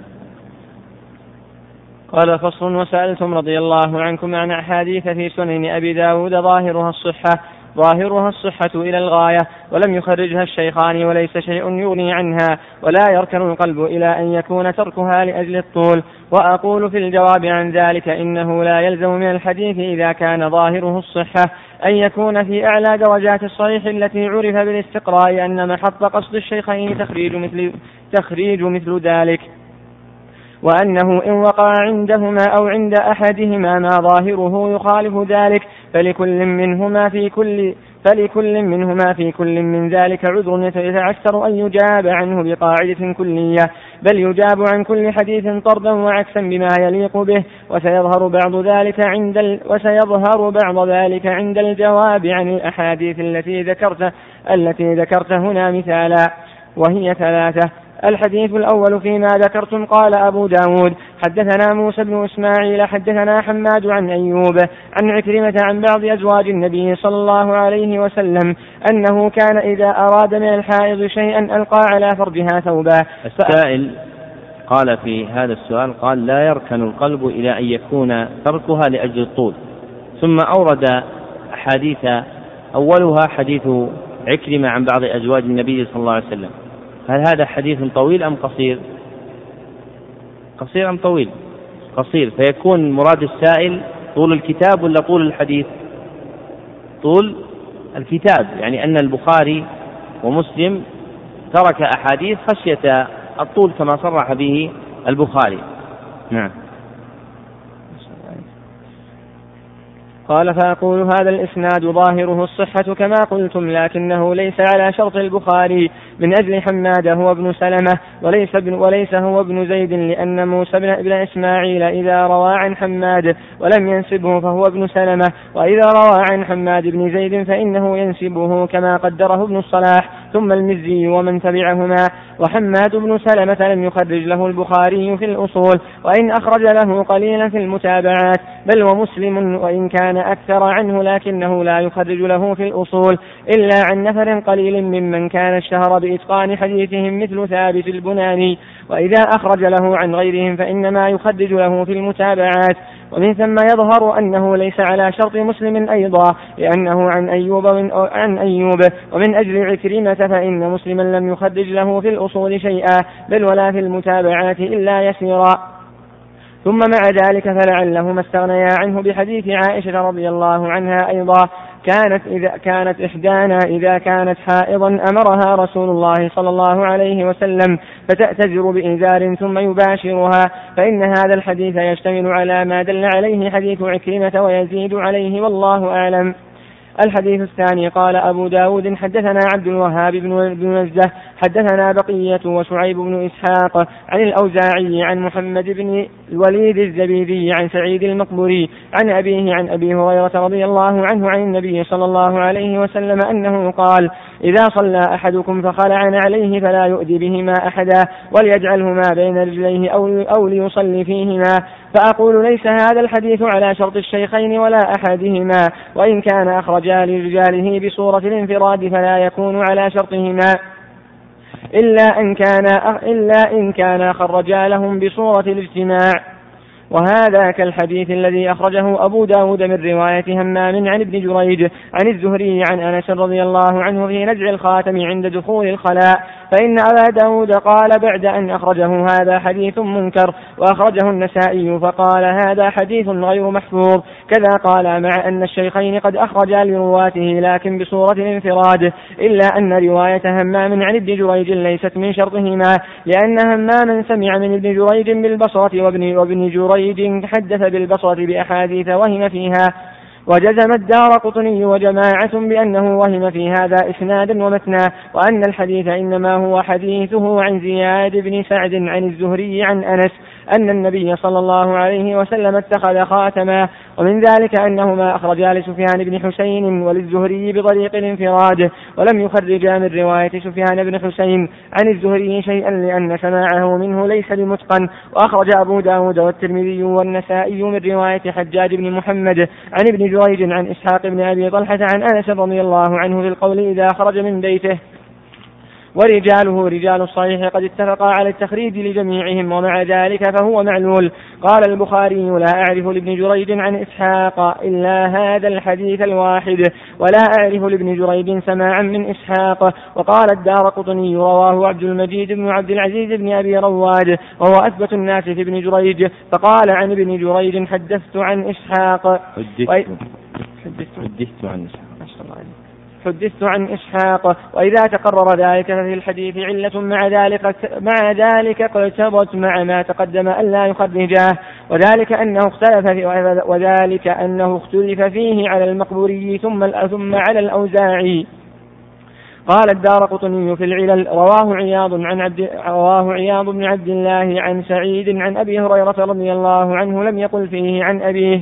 S2: قال فصل وسألتم رضي الله عنكم عن أحاديث في سنن أبي داود ظاهرها الصحة ظاهرها الصحة إلى الغاية ولم يخرجها الشيخان وليس شيء يغني عنها ولا يركن القلب إلى أن يكون تركها لأجل الطول. وأقول في الجواب عن ذلك إنه لا يلزم من الحديث إذا كان ظاهره الصحة. أن يكون في أعلى درجات الصحيح التي عرف بالاستقراء أن محط قصد الشيخين تخريج مثل تخريج مثل ذلك. وأنه إن وقع عندهما أو عند أحدهما ما ظاهره يخالف ذلك فلكل منهما في كل فلكل منهما في كل من ذلك عذر يتعسر أن يجاب عنه بقاعدة كلية بل يجاب عن كل حديث طردا وعكسا بما يليق به وسيظهر بعض ذلك عند ال... وسيظهر بعض ذلك عند الجواب عن الأحاديث التي ذكرت التي ذكرت هنا مثالا وهي ثلاثة. الحديث الأول فيما ذكرتم قال أبو داود حدثنا موسى بن إسماعيل حدثنا حماد عن أيوب عن عكرمة عن بعض أزواج النبي صلى الله عليه وسلم أنه كان إذا أراد من الحائض شيئا ألقى على فرجها ثوبا
S1: السائل قال في هذا السؤال قال لا يركن القلب إلى أن يكون تركها لأجل الطول. ثم أورد أحاديث أولها حديث عكرمة عن بعض أزواج النبي صلى الله عليه وسلم. هل هذا حديث طويل أم قصير؟ قصير أم طويل؟ قصير. فيكون مراد السائل طول الكتاب ولا طول الحديث؟ طول الكتاب. يعني أن البخاري ومسلم ترك أحاديث خشية الطول كما صرح به البخاري. نعم.
S2: قال فأقول هذا الإسناد ظاهره الصحة كما قلتم لكنه ليس على شرط البخاري. من أجل حماد هو ابن سلمة وليس, ابن وليس هو ابن زيد لأن موسى بن, ابن إسماعيل إذا روى عن حماد ولم ينسبه فهو ابن سلمة وإذا روى عن حماد بن زيد فإنه ينسبه كما قدره ابن الصلاح. ثم المزي ومن تبعهما. وحماد بن سلمة لم يخرج له البخاري في الأصول وإن أخرج له قليلا في المتابعات. بل ومسلم وإن كان أكثر عنه لكنه لا يخرج له في الأصول إلا عن نفر قليل ممن كان اشتهر بإتقان حديثهم مثل ثابت البناني. وإذا أخرج له عن غيرهم فإنما يخرج له في المتابعات. ومن ثم يظهر أنه ليس على شرط مسلم أيضا لأنه عن أيوب عن أيوب. ومن أجل عكرمة فإن مسلما لم يخرج له في الأصول شيئا بل ولا في المتابعات إلا يسيرا. ثم مع ذلك فلعلهما استغنيا عنه بحديث عائشة رضي الله عنها أيضا. كانت إذا كانت إحدانا إذا كانت حائضا أمرها رسول الله صلى الله عليه وسلم فتأتزر بإنذار ثم يباشرها فإن هذا الحديث يشتمل على ما دل عليه حديث عكرمة ويزيد عليه والله أعلم. الحديث الثاني قال أبو داود حدثنا عبد الوهاب بن نزة حدثنا بقية وشعيب بن إسحاق عن الأوزاعي عن محمد بن الوليد الزبيدي عن سعيد المقبوري عن أبيه عن أبي هريرة رضي الله عنه عن النبي صلى الله عليه وسلم أنه قال إذا صلى أحدكم فخلع عليه فلا يؤذي بهما أحدا وليجعلهما بين رجليه أو, أو ليصلي فيهما. فأقول ليس هذا الحديث على شرط الشيخين ولا أحدهما. وإن كان أخرجا لرجاله بصورة الانفراد فلا يكون على شرطهما. إلا أن كان إلا إن كان خرجا لهم بصورة الاجتماع. وهذا كالحديث الذي أخرجه أبو داود من رواية همام عن ابن جريج عن الزهري عن أنس رضي الله عنه في نزع الخاتم عند دخول الخلاء فإن أبا داود قال بعد أن أخرجه هذا حديث منكر وأخرجه النسائي فقال هذا حديث غير محفوظ. كذا قال مع أن الشيخين قد أخرجا لرواته لكن بصورة الانفراد إلا أن رواية همام عن ابن جريج ليست من شرطهما لأن هماما سمع من ابن جريج بالبصرة وابن, وابن جريج حدث بالبصرة بأحاديث وهم فيها. وجزم الدار قطني وجماعة بأنه وهم في هذا إسنادا ومتنا وأن الحديث إنما هو حديثه عن زياد بن سعد عن الزهري عن أنس أن النبي صلى الله عليه وسلم اتخذ خاتما ومن ذلك أنهما أخرجا لسفيان بن حسين وللزهري بطريق الانفراد ولم يخرجا من رواية سفيان بن حسين عن الزهري شيئا لأن سماعه منه ليس بمتقن. وأخرج أبو داود والترمذي والنسائي من رواية حجاج بن محمد عن ابن جريج عن إسحاق بن أبي طلحة عن أنس رضي الله عنه في القول إذا خرج من بيته. ورجاله رجال الصحيح قد اتفقا على التخريج لجميعهم ومع ذلك فهو معلول. قال البخاري لا أعرف لابن جريج عن إسحاق إلا هذا الحديث الواحد ولا أعرف لابن جريج سماعا من إسحاق. وقال الدارقطني رواه عبد المجيد بن عبد العزيز بن أبي رواد وهو أثبت الناس في ابن جريج فقال عن ابن جريج حدثت عن إسحاق.
S1: حدثت. حدثت عن إسحاق.
S2: حدثت عن إسحاق وإذا تقرر ذلك ففي الحديث علة مع ذلك مع ذلك اقتضت مع ما تقدم ألا يخرجاه وذلك أنه اختلف في وذلك أنه اختلف فيه على المقبوري ثم ثم على الأوزاعي. قال الدار قطني في العلل رواه عياض عن عبد رواه عياض بن عبد الله عن سعيد عن أبي هريرة رضي الله عنه لم يقل فيه عن أبيه.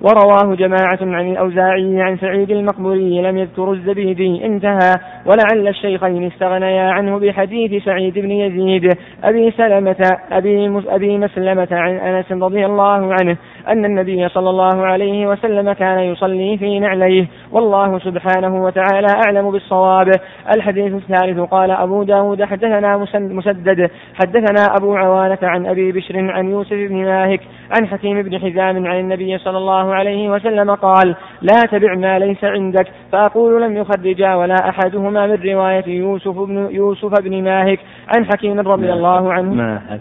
S2: ورواه جماعة عن الأوزاعي عن سعيد المقبوري لم يذكروا الزبيدي انتهى. ولعل الشيخين استغنيا عنه بحديث سعيد بن يزيد أبي سلمة أبي, أبي مسلمة عن أنس رضي الله عنه أن النبي صلى الله عليه وسلم كان يصلي في نعليه. والله سبحانه وتعالى أعلم بالصواب. الحديث الثالث قال أبو داود حدثنا مسدد. حدثنا أبو عوانة عن أبي بشر عن يوسف بن ماهك عن حكيم بن حزام عن النبي صلى الله عليه وسلم قال لا تبع ما ليس عندك. فأقول لم يخرجا ولا أحدهما من رواية يوسف بن يوسف بن ماهك عن حكيم رضي الله عنه.
S1: ماهك.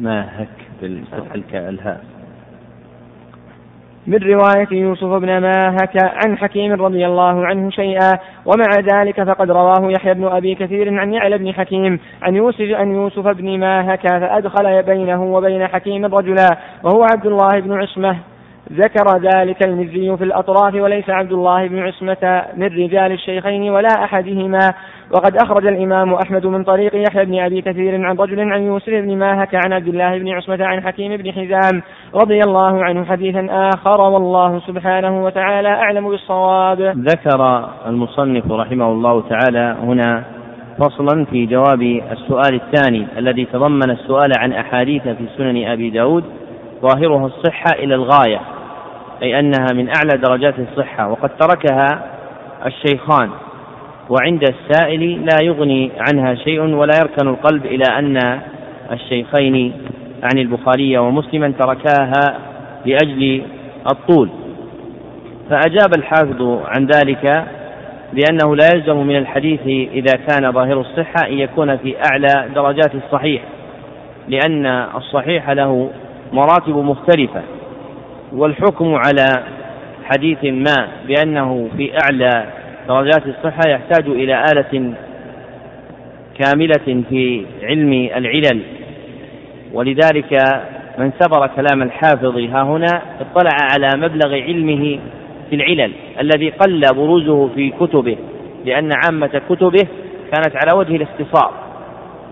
S1: ماهك بالفتح الهاء.
S2: من رواية يوسف بن ماهك عن حكيم رضي الله عنه شيئا. ومع ذلك فقد رواه يحيى بن أبي كثير عن يعلى بن حكيم عن يوسف عن يوسف بن ماهك فأدخل بينه وبين حكيم رجلا وهو عبد الله بن عصمة. ذكر ذلك المزي في الأطراف وليس عبد الله بن عصمة من رجال الشيخين ولا أحدهما. وقد أخرج الإمام أحمد من طريق يحيى بن أبي كثير عن رجل عن يوسف بن ماهك عن عبد الله بن عصمة عن حكيم بن حزام رضي الله عنه حديثا آخر. والله سبحانه وتعالى أعلم بالصواب.
S1: ذكر المصنف رحمه الله تعالى هنا فصلا في جواب السؤال الثاني الذي تضمن السؤال عن أحاديث في سنن أبي داود. ظاهرها الصحة إلى الغاية. أي أنها من أعلى درجات الصحة وقد تركها الشيخان وعند السائل لا يغني عنها شيء ولا يركن القلب إلى أن الشيخين عن البخاري ومسلما تركاها لأجل الطول. فأجاب الحافظ عن ذلك بأنه لا يلزم من الحديث إذا كان ظاهر الصحة أن يكون في أعلى درجات الصحيح لأن الصحيح له مراتب مختلفة. والحكم على حديث ما بأنه في أعلى درجات الصحة يحتاج إلى آلة كاملة في علم العلل. ولذلك من سبر كلام الحافظ ها هنا اطلع على مبلغ علمه في العلل الذي قل بروزه في كتبه لأن عامة كتبه كانت على وجه الاختصار.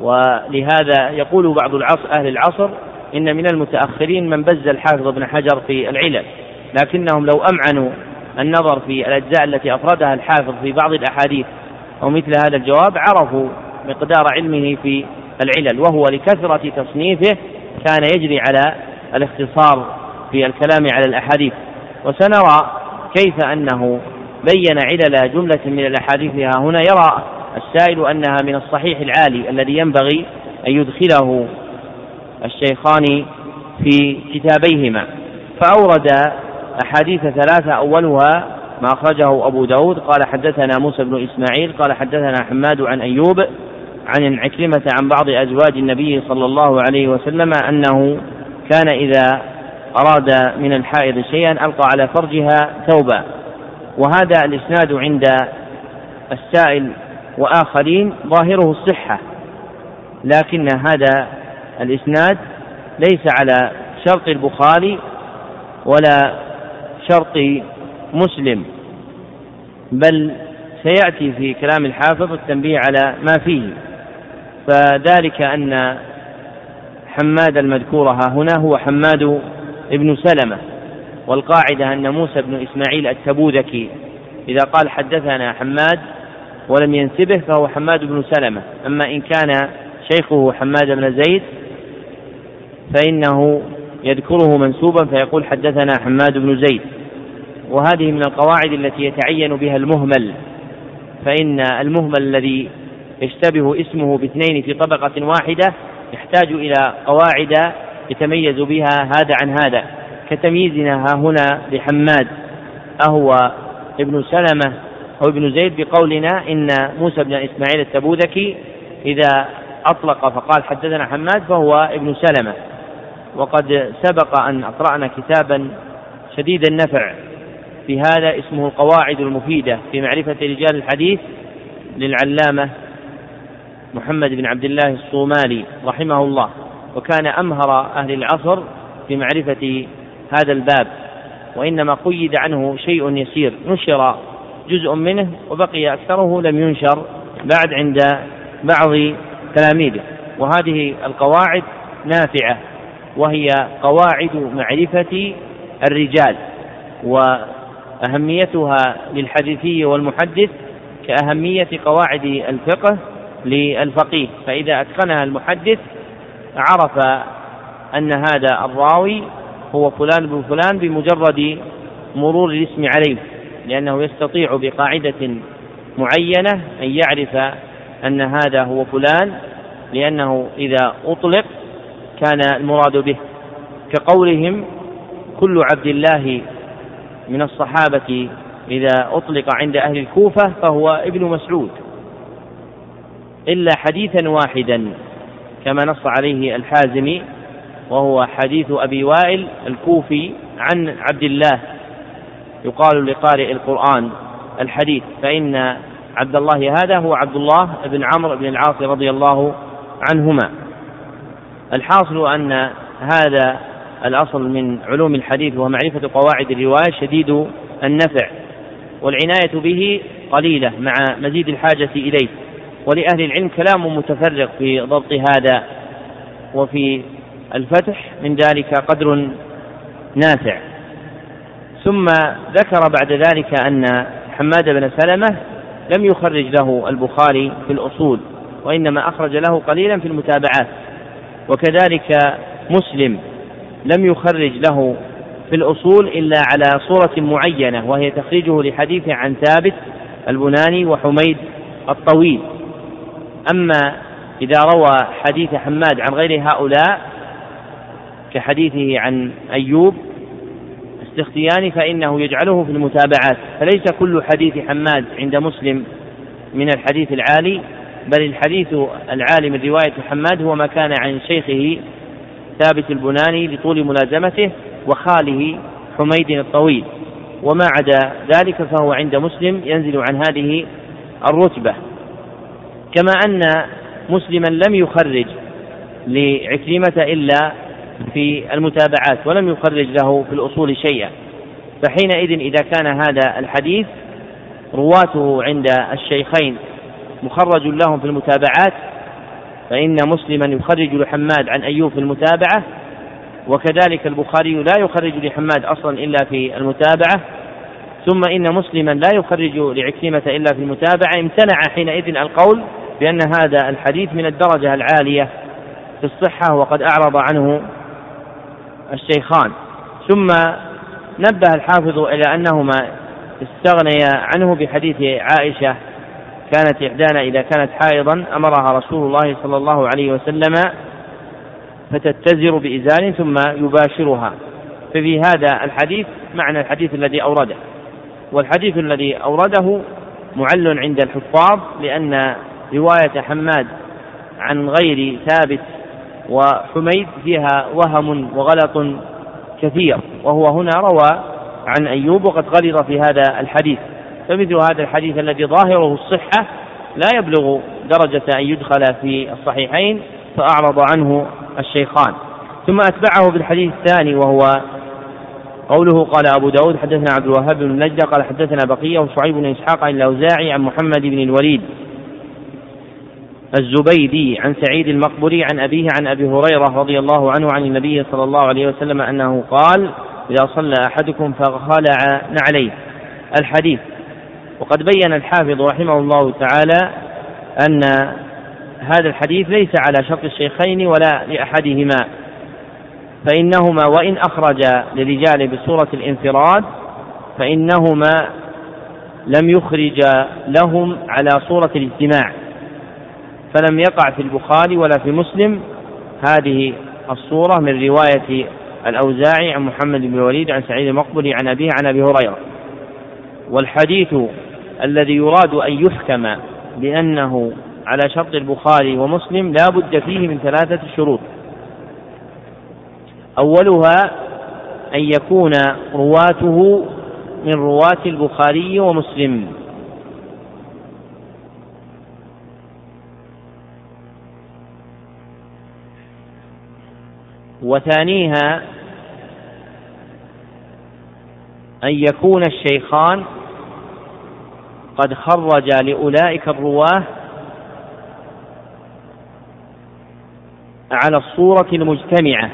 S1: ولهذا يقول بعض العصر أهل العصر إن من المتأخرين من بز الحافظ ابن حجر في العلل لكنهم لو أمعنوا النظر في الأجزاء التي أفردها الحافظ في بعض الأحاديث أو مثل هذا الجواب عرفوا مقدار علمه في العلل وهو لكثرة تصنيفه كان يجري على الاختصار في الكلام على الأحاديث. وسنرى كيف أنه بين علل جملة من الأحاديث هنا يرى السائل أنها من الصحيح العالي الذي ينبغي أن يدخله الشيخان في كتابيهما. فأورد أحاديث ثلاثة أولها ما أخرجه أبو داود قال حدثنا موسى بن إسماعيل قال حدثنا حماد عن أيوب عن عكرمة عن بعض أزواج النبي صلى الله عليه وسلم أنه كان إذا أراد من الحائض شيئا ألقى على فرجها ثوبا. وهذا الإسناد عند السائل وآخرين ظاهره الصحة لكن هذا الإسناد ليس على شرط البخاري ولا شرط مسلم بل سيأتي في كلام الحافظ التنبيه على ما فيه. فذلك أن حماد المذكور ها هنا هو حماد ابن سلمة والقاعدة أن موسى بن إسماعيل التبوذكي إذا قال حدثنا حماد ولم ينسبه فهو حماد بن سلمة أما إن كان شيخه حماد بن زيد فإنه يذكره منسوبا فيقول حدثنا حماد بن زيد. وهذه من القواعد التي يتعين بها المهمل. فإن المهمل الذي يشتبه اسمه باثنين في طبقة واحدة يحتاج إلى قواعد يتميز بها هذا عن هذا. كتمييزنا ها هنا بحماد أهو ابن سلمة أو ابن زيد بقولنا إن موسى بن إسماعيل التبوذكي إذا أطلق فقال حدثنا حماد فهو ابن سلمة. وقد سبق أن أقرأنا كتابا شديد النفع في هذا اسمه القواعد المفيدة في معرفة رجال الحديث للعلامة محمد بن عبد الله الصومالي رحمه الله وكان أمهر أهل العصر في معرفة هذا الباب وإنما قيد عنه شيء يسير نشر جزء منه وبقي أكثره لم ينشر بعد عند بعض تلاميذه وهذه القواعد نافعة. وهي قواعد معرفة الرجال وأهميتها للحديثي والمحدث كأهمية قواعد الفقه للفقيه. فإذا أتقنها المحدث عرف أن هذا الراوي هو فلان بن فلان بمجرد مرور الاسم عليه لأنه يستطيع بقاعدة معينة أن يعرف أن هذا هو فلان لأنه إذا أطلق كان المراد به. كقولهم كل عبد الله من الصحابة إذا أطلق عند أهل الكوفة فهو ابن مسعود. إلا حديثا واحدا كما نص عليه الحازمي وهو حديث أبي وائل الكوفي عن عبد الله. يقال لقارئ القرآن الحديث فإن عبد الله هذا هو عبد الله بن عمرو بن العاص رضي الله عنهما. الحاصل أن هذا الأصل من علوم الحديث وهو معرفة قواعد الرواية شديد النفع والعناية به قليلة مع مزيد الحاجة إليه. ولأهل العلم كلام متفرق في ضبط هذا وفي الفتح من ذلك قدر نافع. ثم ذكر بعد ذلك أن حماد بن سلمة لم يخرج له البخاري في الأصول وإنما أخرج له قليلا في المتابعات. وكذلك مسلم لم يخرج له في الأصول إلا على صورة معينة وهي تخريجه لحديث عن ثابت البناني وحميد الطويل. أما إذا روى حديث حماد عن غير هؤلاء كحديثه عن أيوب السختياني فإنه يجعله في المتابعات. فليس كل حديث حماد عند مسلم من الحديث العالي بل الحديث العالي من رواية حماد هو ما كان عن شيخه ثابت البناني لطول ملازمته وخاله حميد الطويل. وما عدا ذلك فهو عند مسلم ينزل عن هذه الرتبة. كما أن مسلما لم يخرج لعكرمة إلا في المتابعات ولم يخرج له في الأصول شيئا. فحينئذ إذا كان هذا الحديث رواته عند الشيخين. مخرج لهم في المتابعات فإن مسلما يخرج لحماد عن أيوب في المتابعة وكذلك البخاري لا يخرج لحماد أصلا إلا في المتابعة ثم إن مسلما لا يخرج لعكرمة إلا في المتابعة امتنع حينئذ القول بأن هذا الحديث من الدرجة العالية في الصحة وقد أعرض عنه الشيخان. ثم نبه الحافظ إلى أنهما استغنيا عنه بحديث عائشة كانت إحدانا إذا كانت حائضا أمرها رسول الله صلى الله عليه وسلم فتتزر بإزار ثم يباشرها. ففي هذا الحديث معنى الحديث الذي أورده. والحديث الذي أورده معل عند الحفاظ لأن رواية حماد عن غير ثابت وحميد فيها وهم وغلط كثير. وهو هنا روى عن أيوب وقد غلط في هذا الحديث. فمثل هذا الحديث الذي ظاهره الصحة لا يبلغ درجة أن يدخل في الصحيحين فأعرض عنه الشيخان. ثم أتبعه بالحديث الثاني وهو قوله قال أبو داود حدثنا عبد الوهاب بن نجدة قال حدثنا بقية وشعيب بن إسحاق عن الأوزاعي عن محمد بن الوليد الزبيدي عن سعيد المقبري عن أبيه عن أبي هريرة رضي الله عنه عن النبي صلى الله عليه وسلم أنه قال إذا صلى أحدكم فخلع نعليه. الحديث وقد بين الحافظ رحمه الله تعالى أن هذا الحديث ليس على شرط الشيخين ولا لأحدهما فإنهما وإن أخرج للرجال بصورة الانفراد فإنهما لم يخرج لهم على صورة الاجتماع فلم يقع في البخاري ولا في مسلم هذه الصورة من رواية الأوزاعي عن محمد بن الوليد عن سعيد المقبري عن أبيه عن أبي هريرة. والحديث الذي يراد أن يحكم بأنه على شرط البخاري ومسلم لا بد فيه من ثلاثة شروط. أولها أن يكون رواته من رواة البخاري ومسلم. وثانيها أن يكون الشيخان قد خرجا لأولئك الرواة على الصورة المجتمعة.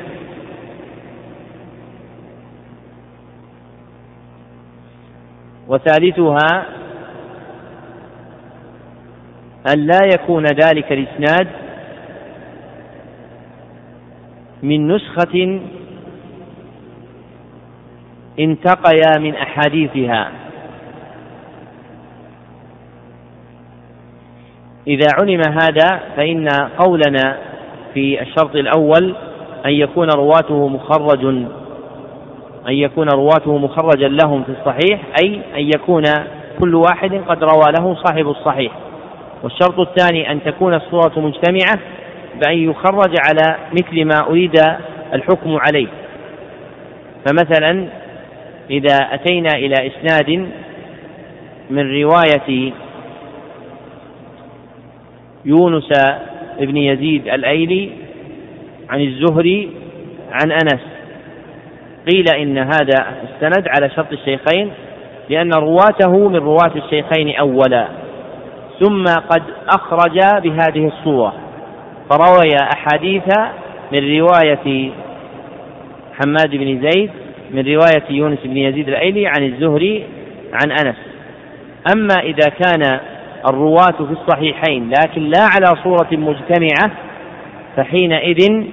S1: وثالثها أن لا يكون ذلك الإسناد من نسخة انتقيا من أحاديثها. إذا علم هذا فإن قولنا في الشرط الأول أن يكون رواته مخرج أن يكون رواته مخرجا لهم في الصحيح أي أن يكون كل واحد قد روى له صاحب الصحيح. والشرط الثاني أن تكون الصورة مجتمعة بأن يخرج على مثل ما أريد الحكم عليه. فمثلا إذا أتينا إلى إسناد من رواية يونس بن يزيد الأيلي عن الزهري عن أنس. قيل إن هذا السند على شرط الشيخين لأن رواته من رواة الشيخين أولا. ثم قد أخرج بهذه الصورة. فروي أحاديث من رواية حماد بن زيد من رواية يونس بن يزيد الأيلي عن الزهري عن أنس. أما إذا كان الرواة في الصحيحين لكن لا على صورة مجتمعة فحينئذ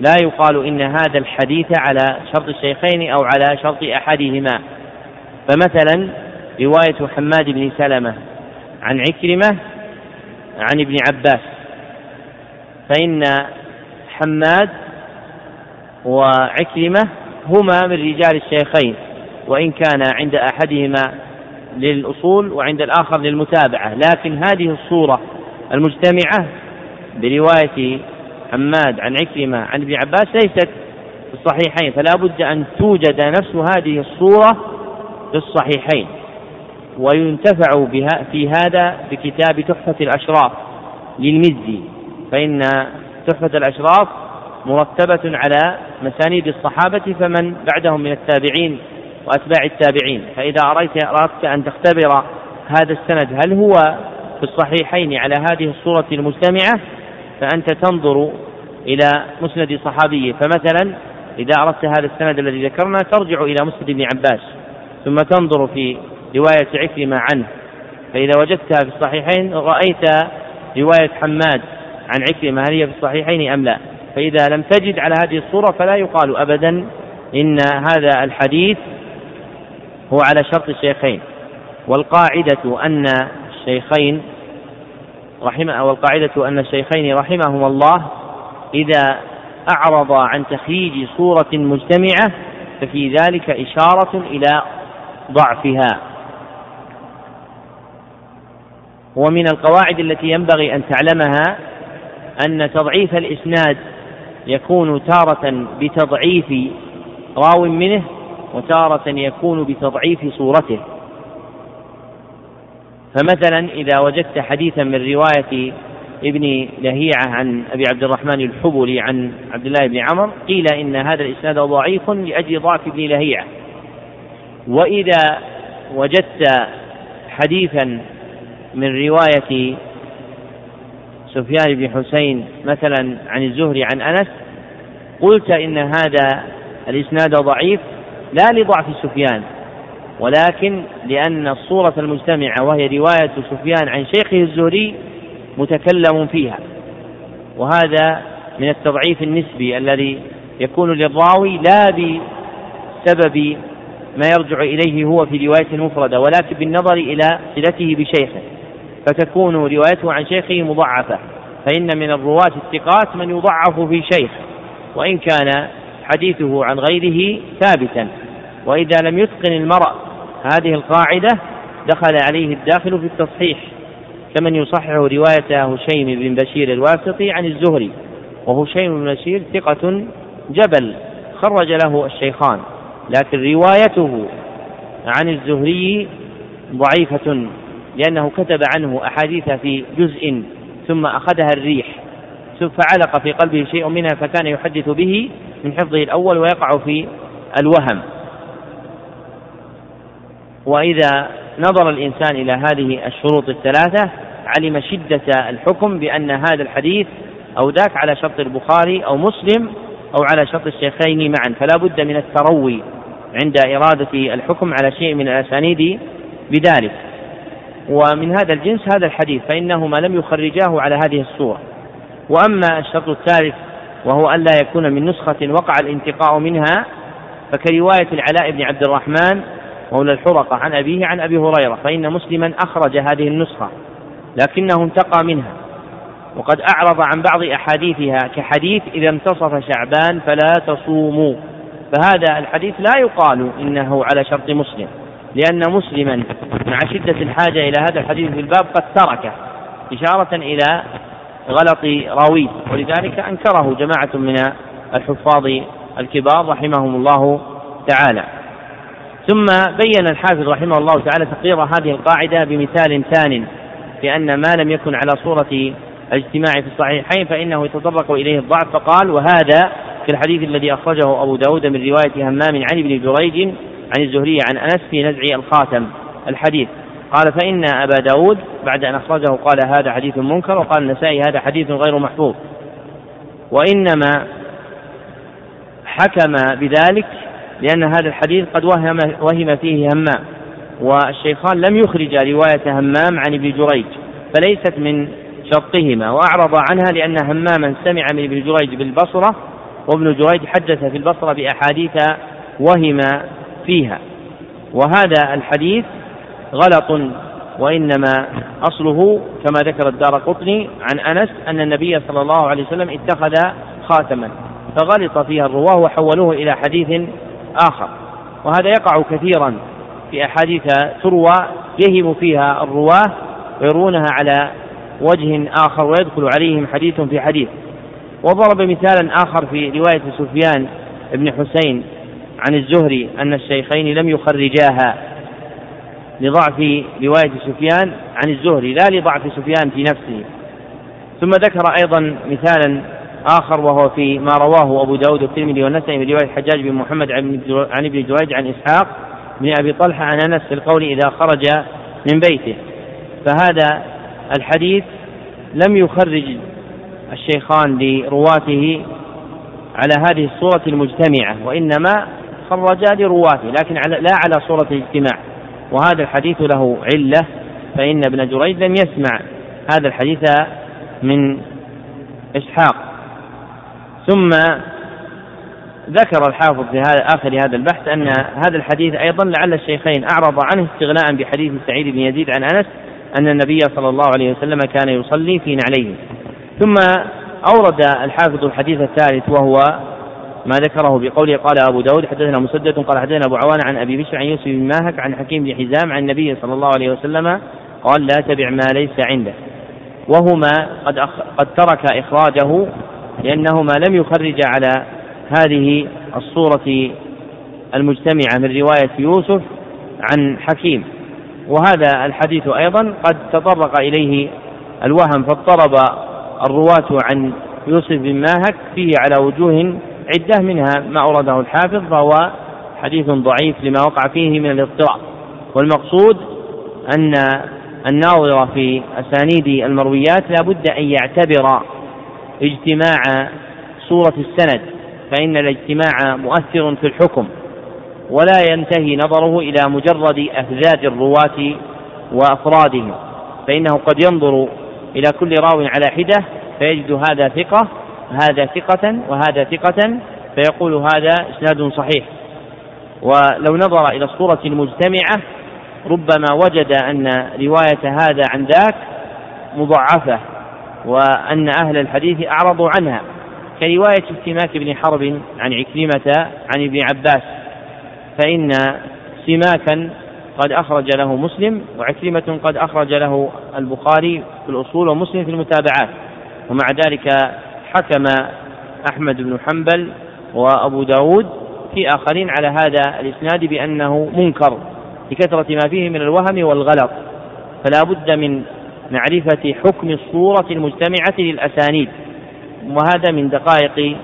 S1: لا يقال إن هذا الحديث على شرط الشيخين أو على شرط أحدهما. فمثلا رواية حماد بن سلمة عن عكرمة عن ابن عباس. فإن حماد وعكرمة هما من رجال الشيخين وإن كان عند أحدهما للأصول وعند الآخر للمتابعة. لكن هذه الصورة المجتمعة برواية حماد عن عكرمة عن ابن عباس ليست في الصحيحين فلا بد أن توجد نفس هذه الصورة في الصحيحين. وينتفع بها في هذا بكتاب تحفة الأشراف للمزي فإن تحفة الأشراف مرتبة على مسانيد الصحابة فمن بعدهم من التابعين وأتباع التابعين. فإذا أردت أردت أن تختبر هذا السند هل هو في الصحيحين على هذه الصورة المجتمعة؟ فأنت تنظر إلى مسند صحابي. فمثلا إذا أردت هذا السند الذي ذكرنا ترجع إلى مسند ابن عباس ثم تنظر في رواية عكرمة عنه. فإذا وجدتها في الصحيحين رأيت رواية حماد عن عكرمة هل هي في الصحيحين أم لا؟ فإذا لم تجد على هذه الصورة فلا يقال أبدا إن هذا الحديث هو على شرط الشيخين. والقاعدة أن الشيخين رحمه والقاعدة أن الشيخين رحمهما الله إذا أعرض عن تخريج صورة مجتمعة ففي ذلك إشارة إلى ضعفها. ومن القواعد التي ينبغي أن تعلمها أن تضعيف الإسناد يكون تارة بتضعيف راو منه وتارة يكون بتضعيف صورته. فمثلا إذا وجدت حديثا من رواية ابن لهيعة عن أبي عبد الرحمن الحبلي عن عبد الله بن عمر قيل إن هذا الإسناد ضعيف لأجل ضعف ابن لهيعة. وإذا وجدت حديثا من رواية سفيان بن حسين مثلا عن الزهري عن أنس قلت إن هذا الإسناد ضعيف لا لضعف سفيان ولكن لأن الصورة المجتمعة وهي رواية سفيان عن شيخه الزهري متكلم فيها وهذا من التضعيف النسبي الذي يكون للراوي لا بسبب ما يرجع إليه هو في رواية المفردة ولكن بالنظر إلى صلته بشيخه. فتكون روايته عن شيخه مضعفة فإن من الرواة الثقات من يضعف في شيخ وإن كان حديثه عن غيره ثابتا. وإذا لم يتقن المرء هذه القاعدة دخل عليه الداخل في التصحيح. كمن يصحح رواية هشيم بن بشير الواسطي عن الزهري. وهشيم بن بشير ثقة جبل خرج له الشيخان. لكن روايته عن الزهري ضعيفة. لأنه كتب عنه أحاديث في جزء ثم أخذها الريح فعلق في قلبه شيء منها فكان يحدث به من حفظه الأول ويقع في الوهم. وإذا نظر الإنسان إلى هذه الشروط الثلاثة علم شدة الحكم بأن هذا الحديث أو ذاك على شرط البخاري أو مسلم أو على شرط الشيخين معا. فلا بد من التروي عند إرادة الحكم على شيء من الأسانيد بذلك. ومن هذا الجنس هذا الحديث فإنهما لم يخرجاه على هذه الصورة. وأما الشرط الثالث وهو ألا يكون من نسخة وقع الانتقاء منها فكرواية العلاء بن عبد الرحمن مولى الحرقة عن أبيه عن أبي هريرة فإن مسلما أخرج هذه النسخة لكنه انتقى منها. وقد أعرض عن بعض أحاديثها كحديث إذا انتصف شعبان فلا تصوموا. فهذا الحديث لا يقال إنه على شرط مسلم. لأن مسلما مع شدة الحاجة إلى هذا الحديث في الباب قد تركه إشارة إلى غلط راويه ولذلك أنكره جماعة من الحفاظ الكبار رحمهم الله تعالى. ثم بين الحافظ رحمه الله تعالى تقرير هذه القاعدة بمثال ثان بأن ما لم يكن على صورة الاجتماع في الصحيحين فإنه يتطرق إليه الضعف فقال وهذا في الحديث الذي أخرجه أبو داود من رواية همام عن ابن جريج عن الزهري عن أنس في نزع الخاتم الحديث. قال فإن أبا داود بعد أن أخرجه قال هذا حديث منكر وقال النسائي هذا حديث غير محفوظ. وإنما حكم بذلك لأن هذا الحديث قد وهم, وهم فيه همام والشيخان لم يخرج رواية همام عن ابن جريج فليست من شرطهما وأعرض عنها لأن هماما سمع من ابن جريج بالبصرة وابن جريج حدث في البصرة بأحاديث وهم فيها. وهذا الحديث غلط وإنما أصله كما ذكر الدار قطني عن أنس أن النبي صلى الله عليه وسلم اتخذ خاتما فغلط فيها الرواة وحولوه إلى حديث آخر. وهذا يقع كثيرا في أحاديث تروى يهم فيها الرواة ويروونها على وجه آخر ويدخل عليهم حديث في حديث. وضرب مثالا آخر في رواية سفيان بن حسين عن الزهري أن الشيخين لم يخرجاها لضعف رواية سفيان عن الزهري لا لضعف سفيان في نفسه. ثم ذكر أيضا مثالا آخر وهو في ما رواه أبو داود والترمذي والنسائي من رواية الحجاج بن محمد عن ابن جريج عن إسحاق بن أبي طلحة عن أنس في القول إذا خرج من بيته. فهذا الحديث لم يخرج الشيخان لرواته على هذه الصورة المجتمعة وإنما خرجا لرواته لكن على لا على صورة الاجتماع. وهذا الحديث له علة فإن ابن جريج لم يسمع هذا الحديث من إسحاق. ثم ذكر الحافظ في هذا آخر هذا البحث أن هذا الحديث أيضا لعل الشيخين أعرض عنه استغناء بحديث سعيد بن يزيد عن أنس أن النبي صلى الله عليه وسلم كان يصلي في نعليه. ثم أورد الحافظ الحديث الثالث وهو ما ذكره بقوله قال أبو داود حدثنا مسدد قال حدثنا أبو عوان عن أبي بشر عن يوسف بن ماهك عن حكيم بن حزام عن النبي صلى الله عليه وسلم قال لا تبع ما ليس عنده. وهما قد أخ... قد ترك إخراجه لأنهما لم يخرج على هذه الصورة المجتمعة من رواية يوسف عن حكيم. وهذا الحديث أيضا قد تطرق إليه الوهم فاضطرب الرواة عن يوسف بن ماهك فيه على وجوه عدة منها ما أورده الحافظ فهو حديث ضعيف لما وقع فيه من الاضطراب. والمقصود أن الناظر في أسانيد المرويات لا بد أن يعتبر اجتماع صورة السند فإن الاجتماع مؤثر في الحكم ولا ينتهي نظره إلى مجرد أفذاذ الرواة وأفرادهم فإنه قد ينظر إلى كل راو على حدة فيجد هذا ثقة هذا ثقة وهذا ثقة فيقول هذا إسناد صحيح. ولو نظر إلى الصورة المجتمعة ربما وجد أن رواية هذا عن ذاك مضعفة وأن أهل الحديث أعرضوا عنها كرواية سماك بن حرب عن عكرمة عن ابن عباس. فإن سماكا قد أخرج له مسلم وعكرمة قد أخرج له البخاري في الأصول ومسلم في المتابعات. ومع ذلك حكم أحمد بن حنبل وأبو داود في آخرين على هذا الإسناد بأنه منكر لكثرة ما فيه من الوهم والغلط. فلا بد من معرفة حكم الصورة المجتمعة للأسانيد وهذا من دقائق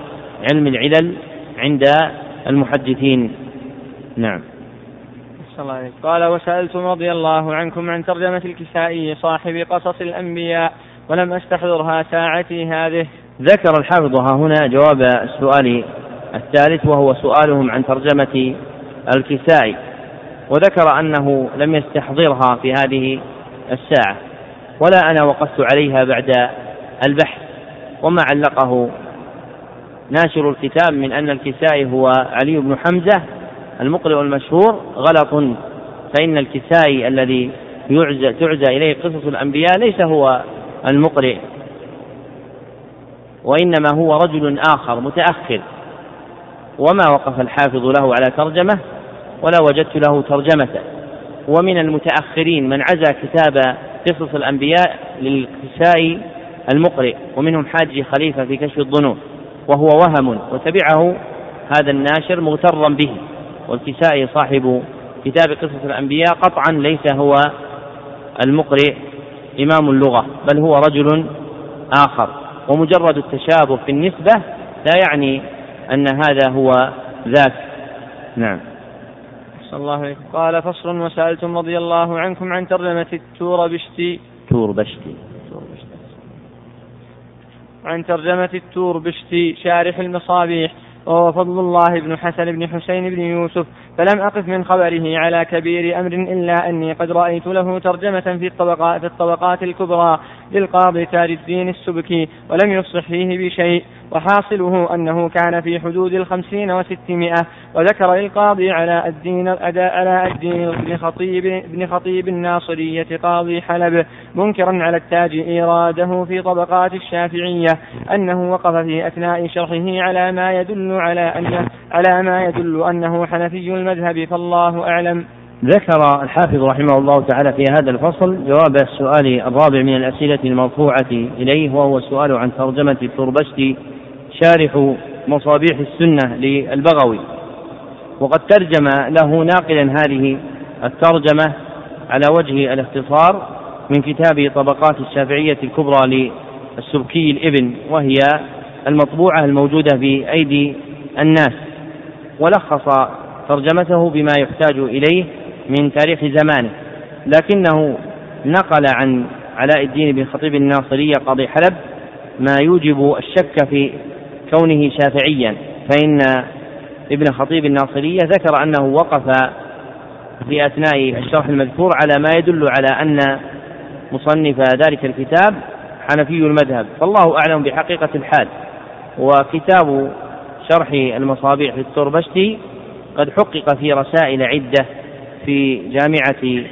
S1: علم العلل عند المحدثين. نعم.
S2: الله. قال وسألتم رضي الله عنكم عن ترجمة الكسائي صاحب قصص الأنبياء ولم أستحضرها ساعتي هذه.
S1: ذكر الحافظ ها هنا جواب السؤال الثالث وهو سؤالهم عن ترجمة الكسائي وذكر أنه لم يستحضرها في هذه الساعة ولا أنا وقفت عليها بعد البحث وما علقه ناشر الكتاب من أن الكسائي هو علي بن حمزة المقرئ المشهور غلط فإن الكسائي الذي يعزى تعزى إليه قصص الأنبياء ليس هو المقرئ. وإنما هو رجل آخر متأخر. وما وقف الحافظ له على ترجمة ولا وجدت له ترجمة. ومن المتأخرين من عزى كتاب قصص الأنبياء للكسائي المقرئ ومنهم حاج خليفة في كشف الظنون وهو وهم وتبعه هذا الناشر مغترا به. والكسائي صاحب كتاب قصص الأنبياء قطعا ليس هو المقرئ إمام اللغة بل هو رجل آخر. ومجرد التشابه في النسبة لا يعني أن هذا هو ذاك. نعم.
S2: صلى الله عليه قال فصل وسألتم رضي الله عنكم عن ترجمة التور بشتي.
S1: تور بشتي.
S2: عن ترجمة التور بشتي شارح المصابيح وهو فضل الله بن حسن بن حسين بن يوسف فلم أقف من خبره على كبير أمر إلا أني قد رأيت له ترجمة في الطبقات, في الطبقات الكبرى للقاضي تاج الدين السبكي ولم يفصح فيه بشيء وحاصله أنه كان في حدود الخمسين وستمائة وذكر القاضي على الدين الأداء على الدين بن خطيب بن خطيب الناصرية قاضي حلب منكرا على التاج إيراده في طبقات الشافعية أنه وقف في أثناء شرحه على ما يدل على أنه على ما يدل أنه حنفي المذهب فالله أعلم.
S1: ذكر الحافظ رحمه الله تعالى في هذا الفصل جواب السؤال الرابع من الأسئلة المرفوعة إليه وهو السؤال عن ترجمة التربشتي شارح مصابيح السنة للبغوي. وقد ترجم له ناقلا هذه الترجمة على وجه الاختصار من كتاب طبقات الشافعية الكبرى للسبكي الإبن وهي المطبوعة الموجودة بأيدي الناس. ولخص ترجمته بما يحتاج إليه من تاريخ زمانه. لكنه نقل عن علاء الدين بن خطيب الناصرية قاضي حلب ما يوجب الشك في كونه شافعيا. فإن ابن خطيب الناصرية ذكر أنه وقف في أثناء الشرح المذكور على ما يدل على أن مصنف ذلك الكتاب حنفي المذهب. فالله أعلم بحقيقة الحال. وكتاب شرح المصابيح في التربشتي قد حقق في رسائل عدة في جامعة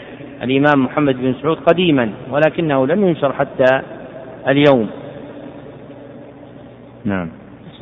S1: الإمام محمد بن سعود قديما ولكنه لم ينشر حتى اليوم.
S2: نعم.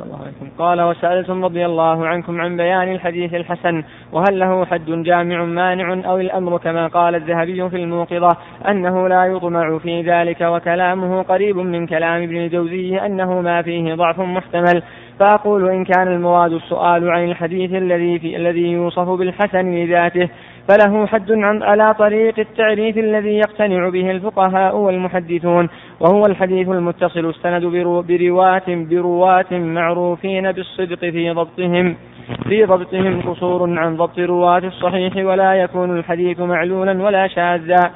S2: الله عليكم قال وسألتم رضي الله عنكم عن بيان الحديث الحسن وهل له حد جامع مانع أو الأمر كما قال الذهبي في الموقظة أنه لا يطمع في ذلك وكلامه قريب من كلام ابن الجوزي أنه ما فيه ضعف محتمل. فأقول إن كان المراد السؤال عن الحديث الذي في الذي يوصف بالحسن لذاته فله حد عن على طريق التعريف الذي يقتنع به الفقهاء والمحدثون وهو الحديث المتصل السند برواة برواة معروفين بالصدق في ضبطهم. في ضبطهم قصور عن ضبط رواة الصحيح ولا يكون الحديث معلولا ولا شاذا.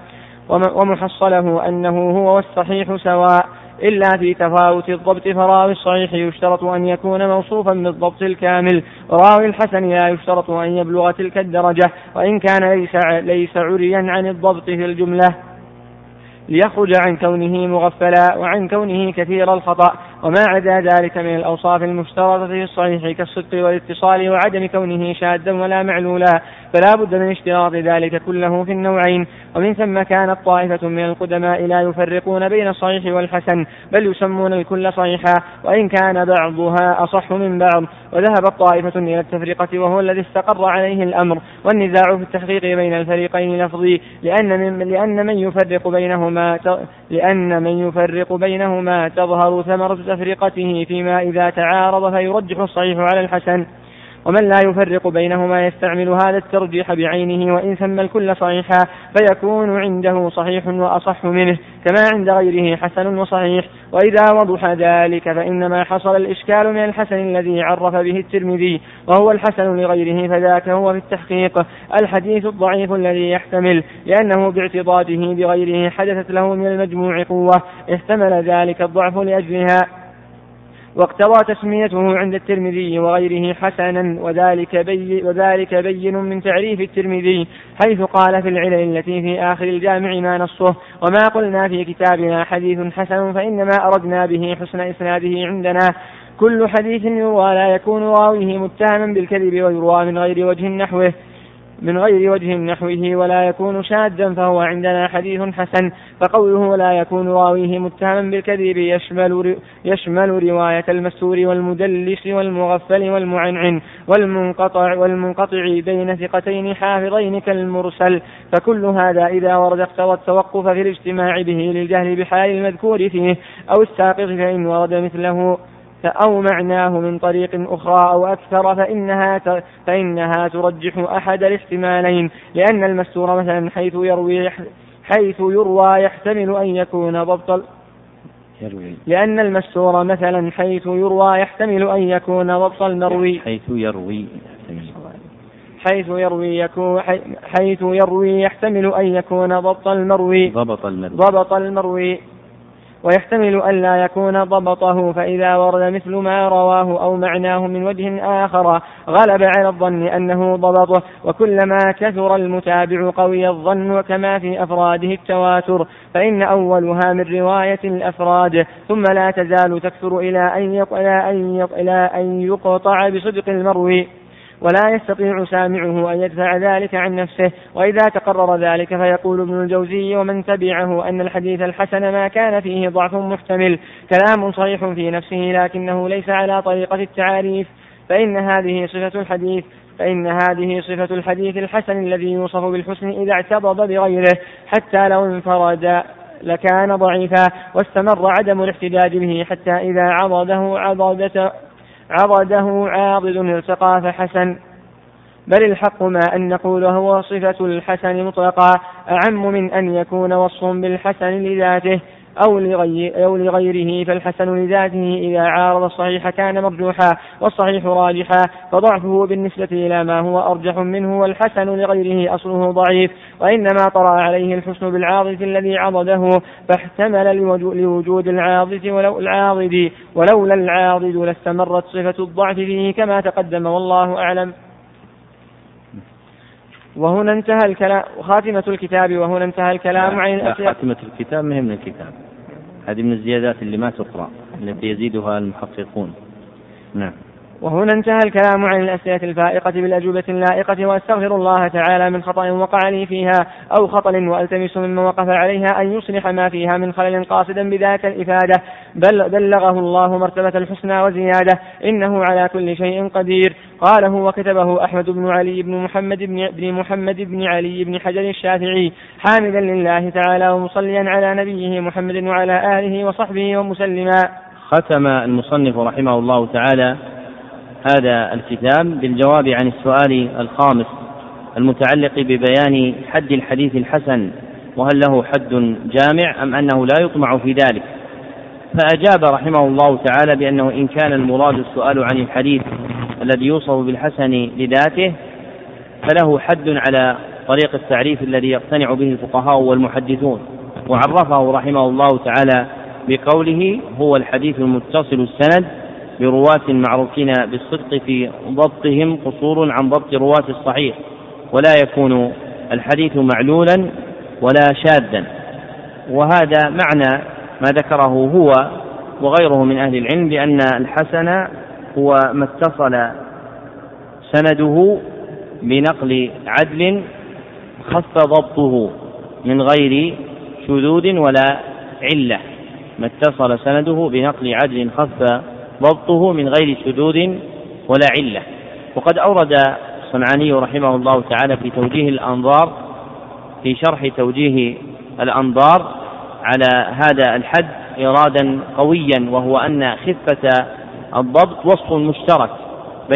S2: ومحصله أنه هو والصحيح سواء. إلا في تفاوت الضبط فراوي الصحيح يشترط أن يكون موصوفا بالضبط الكامل. وراوي الحسن لا يشترط أن يبلغ تلك الدرجة. وإن كان ليس ليس عريا عن الضبط في الجملة ليخرج عن كونه مغفلا وعن كونه كثير الخطأ. وما عدا ذلك من الأوصاف المشترطة في الصحيح كالصدق والاتصال وعدم كونه شاذا ولا معلولا فلا بد من اشتراط ذلك كله في النوعين. ومن ثم كانت طائفة من القدماء لا يفرقون بين الصحيح والحسن بل يسمون الكل صحيحا وإن كان بعضها أصح من بعض. وذهبت طائفة إلى التفرقة وهو الذي استقر عليه الأمر. والنزاع في التحقيق بين الفريقين لفظي لأن من لأن من يفرق بينهما لأن من يفرق بينهما تظهر ثمرة تفرقته فيما إذا تعارض فيرجح الصحيح على الحسن. ومن لا يفرق بينهما يستعمل هذا الترجيح بعينه وإن سمى الكل صحيحا فيكون عنده صحيح وأصح منه كما عند غيره حسن وصحيح. وإذا وضح ذلك فإنما حصل الإشكال من الحسن الذي عرف به الترمذي وهو الحسن لغيره فذاك هو في التحقيق. الحديث الضعيف الذي يحتمل لأنه باعتضاده بغيره حدثت له من المجموع قوة احتمل ذلك الضعف لأجلها. واقتضى تسميته عند الترمذي وغيره حسنا وذلك بي وذلك بين من تعريف الترمذي حيث قال في العلل التي في آخر الجامع ما نصه وما قلنا في كتابنا حديث حسن فإنما أردنا به حسن إسناده عندنا. كل حديث يروى لا يكون راويه متهما بالكذب ويروى من غير وجه نحوه. من غير وجه نحوه ولا يكون شاذا فهو عندنا حديث حسن فقوله لا يكون راويه متهما بالكذب يشمل يشمل رواية المستور والمدلس والمغفل والمعنعن والمنقطع والمنقطع بين ثقتين حافظين كالمرسل فكل هذا إذا ورد اقتضى التوقف في الاجتماع به للجهل بحال المذكور فيه أو الساقط فإن ورد مثله. أو معناه من طريق أخرى أو أكثر فإنها فإنها ترجح أحد الاحتمالين لأن المستور مثلا حيث يروي حيث يروى يحتمل أن يكون ضبط يروي. لأن المستور مثلا حيث يروى يحتمل أن يكون ضبط المروي.
S1: حيث يروي
S2: حيث يروي يكون حيث يروي يحتمل أن يكون ضبط المروي.
S1: ضبط المروي.
S2: ضبط المروي. ويحتمل أن لا يكون ضبطه فإذا ورد مثل ما رواه أو معناه من وجه آخر غلب على الظن أنه ضبطه. وكلما كثر المتابع قوي الظن كما في أفراده التواتر فإن أولها من رواية الأفراد. ثم لا تزال تكثر إلى أن يقطع بصدق المروي. ولا يستطيع سامعه أن يدفع ذلك عن نفسه وإذا تقرر ذلك فيقول ابن الجوزي ومن تبعه أن الحديث الحسن ما كان فيه ضعف محتمل كلام صحيح في نفسه لكنه ليس على طريقة التعاريف فإن هذه صفة الحديث فإن هذه صفة الحديث الحسن الذي يوصف بالحسن إذا اعتضد بغيره حتى لو انفرد لكان ضعيفا واستمر عدم الاحتجاج به حتى إذا عضده عضدة عضده عاضد التقى فحسن. بل الحق ما أن نقول هو صفة الحسن مطلقا أعم من أن يكون وصف بالحسن لذاته. أو, لغير أو لغيره فالحسن لذاته إذا عارض الصحيح كان مرجوحا والصحيح راجحا فضعفه بالنسبة إلى ما هو أرجح منه والحسن لغيره أصله ضعيف وإنما طرأ عليه الحسن بالعاضد الذي عضده فاحتمل لوجود العاضد ولو العاضد ولولا العاضد لاستمرت صفة الضعف فيه كما تقدم والله أعلم. وهنا انتهى الكلام خاتمة الكتاب وهنا انتهى الكلام عن
S1: الأسئلة. خاتمة الكتاب من الكتاب. هذه من الزيادات اللي ما تقرأ التي يزيدها المحققون. نعم.
S2: وهنا انتهى الكلام عن الأسئلة الفائقة بالأجوبة اللائقة وأستغفر الله تعالى من خطأ وقع لي فيها أو خطل وألتمس ممن وقف عليها أن يصلح ما فيها من خلل قاصدا بذاك الإفادة. بل بلغه الله مرتبة الحسنى وزيادة إنه على كل شيء قدير. قاله وكتبه أحمد بن علي بن محمد بن, بن محمد بن علي بن حجر الشافعي حامدا لله تعالى ومصليا على نبيه محمد وعلى آله وصحبه ومسلما.
S1: ختم المصنف رحمه الله تعالى هذا الكتاب بالجواب عن السؤال الخامس المتعلق ببيان حد الحديث الحسن وهل له حد جامع أم أنه لا يطمع في ذلك. فأجاب رحمه الله تعالى بأنه إن كان المراد السؤال عن الحديث الذي يوصف بالحسن لذاته فله حد على طريق التعريف الذي يقتنع به الفقهاء والمحدثون. وعرفه رحمه الله تعالى بقوله هو الحديث المتصل السند برواة معروفين بالصدق في ضبطهم قصور عن ضبط رواة الصحيح ولا يكون الحديث معلولا ولا شاذا. وهذا معنى ما ذكره هو وغيره من أهل العلم بأن الحسن هو ما اتصل سنده بنقل عدل خف ضبطه من غير شذوذ ولا علة. ما اتصل سنده بنقل عدل خف ضبطه من غير شذوذ ولا علة. وقد أورد الصنعاني رحمه الله تعالى في توجيه الأنظار في شرح توجيه الأنظار على هذا الحد إرادا قويا وهو أن خفة الضبط وصف مشترك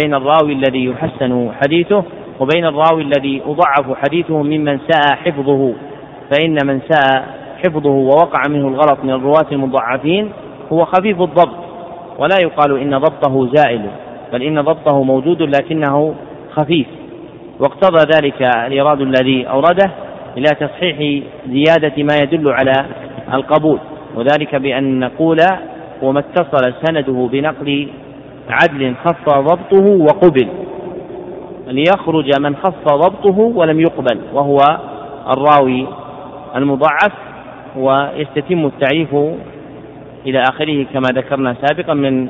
S1: بين الراوي الذي يحسن حديثه وبين الراوي الذي يضعف حديثه ممن ساء حفظه. فإن من ساء حفظه ووقع منه الغلط من الرواة المضعفين هو خفيف الضبط. ولا يقال إن ضبطه زائل بل إن ضبطه موجود لكنه خفيف. واقتضى ذلك الإيراد الذي أورده إلى تصحيح زيادة ما يدل على القبول. وذلك بأن نقول وما اتصل سنده بنقل عدل خف ضبطه وقبل ليخرج من خف ضبطه ولم يقبل وهو الراوي المضعف ويستتم التعريف إلى آخره كما ذكرنا سابقا من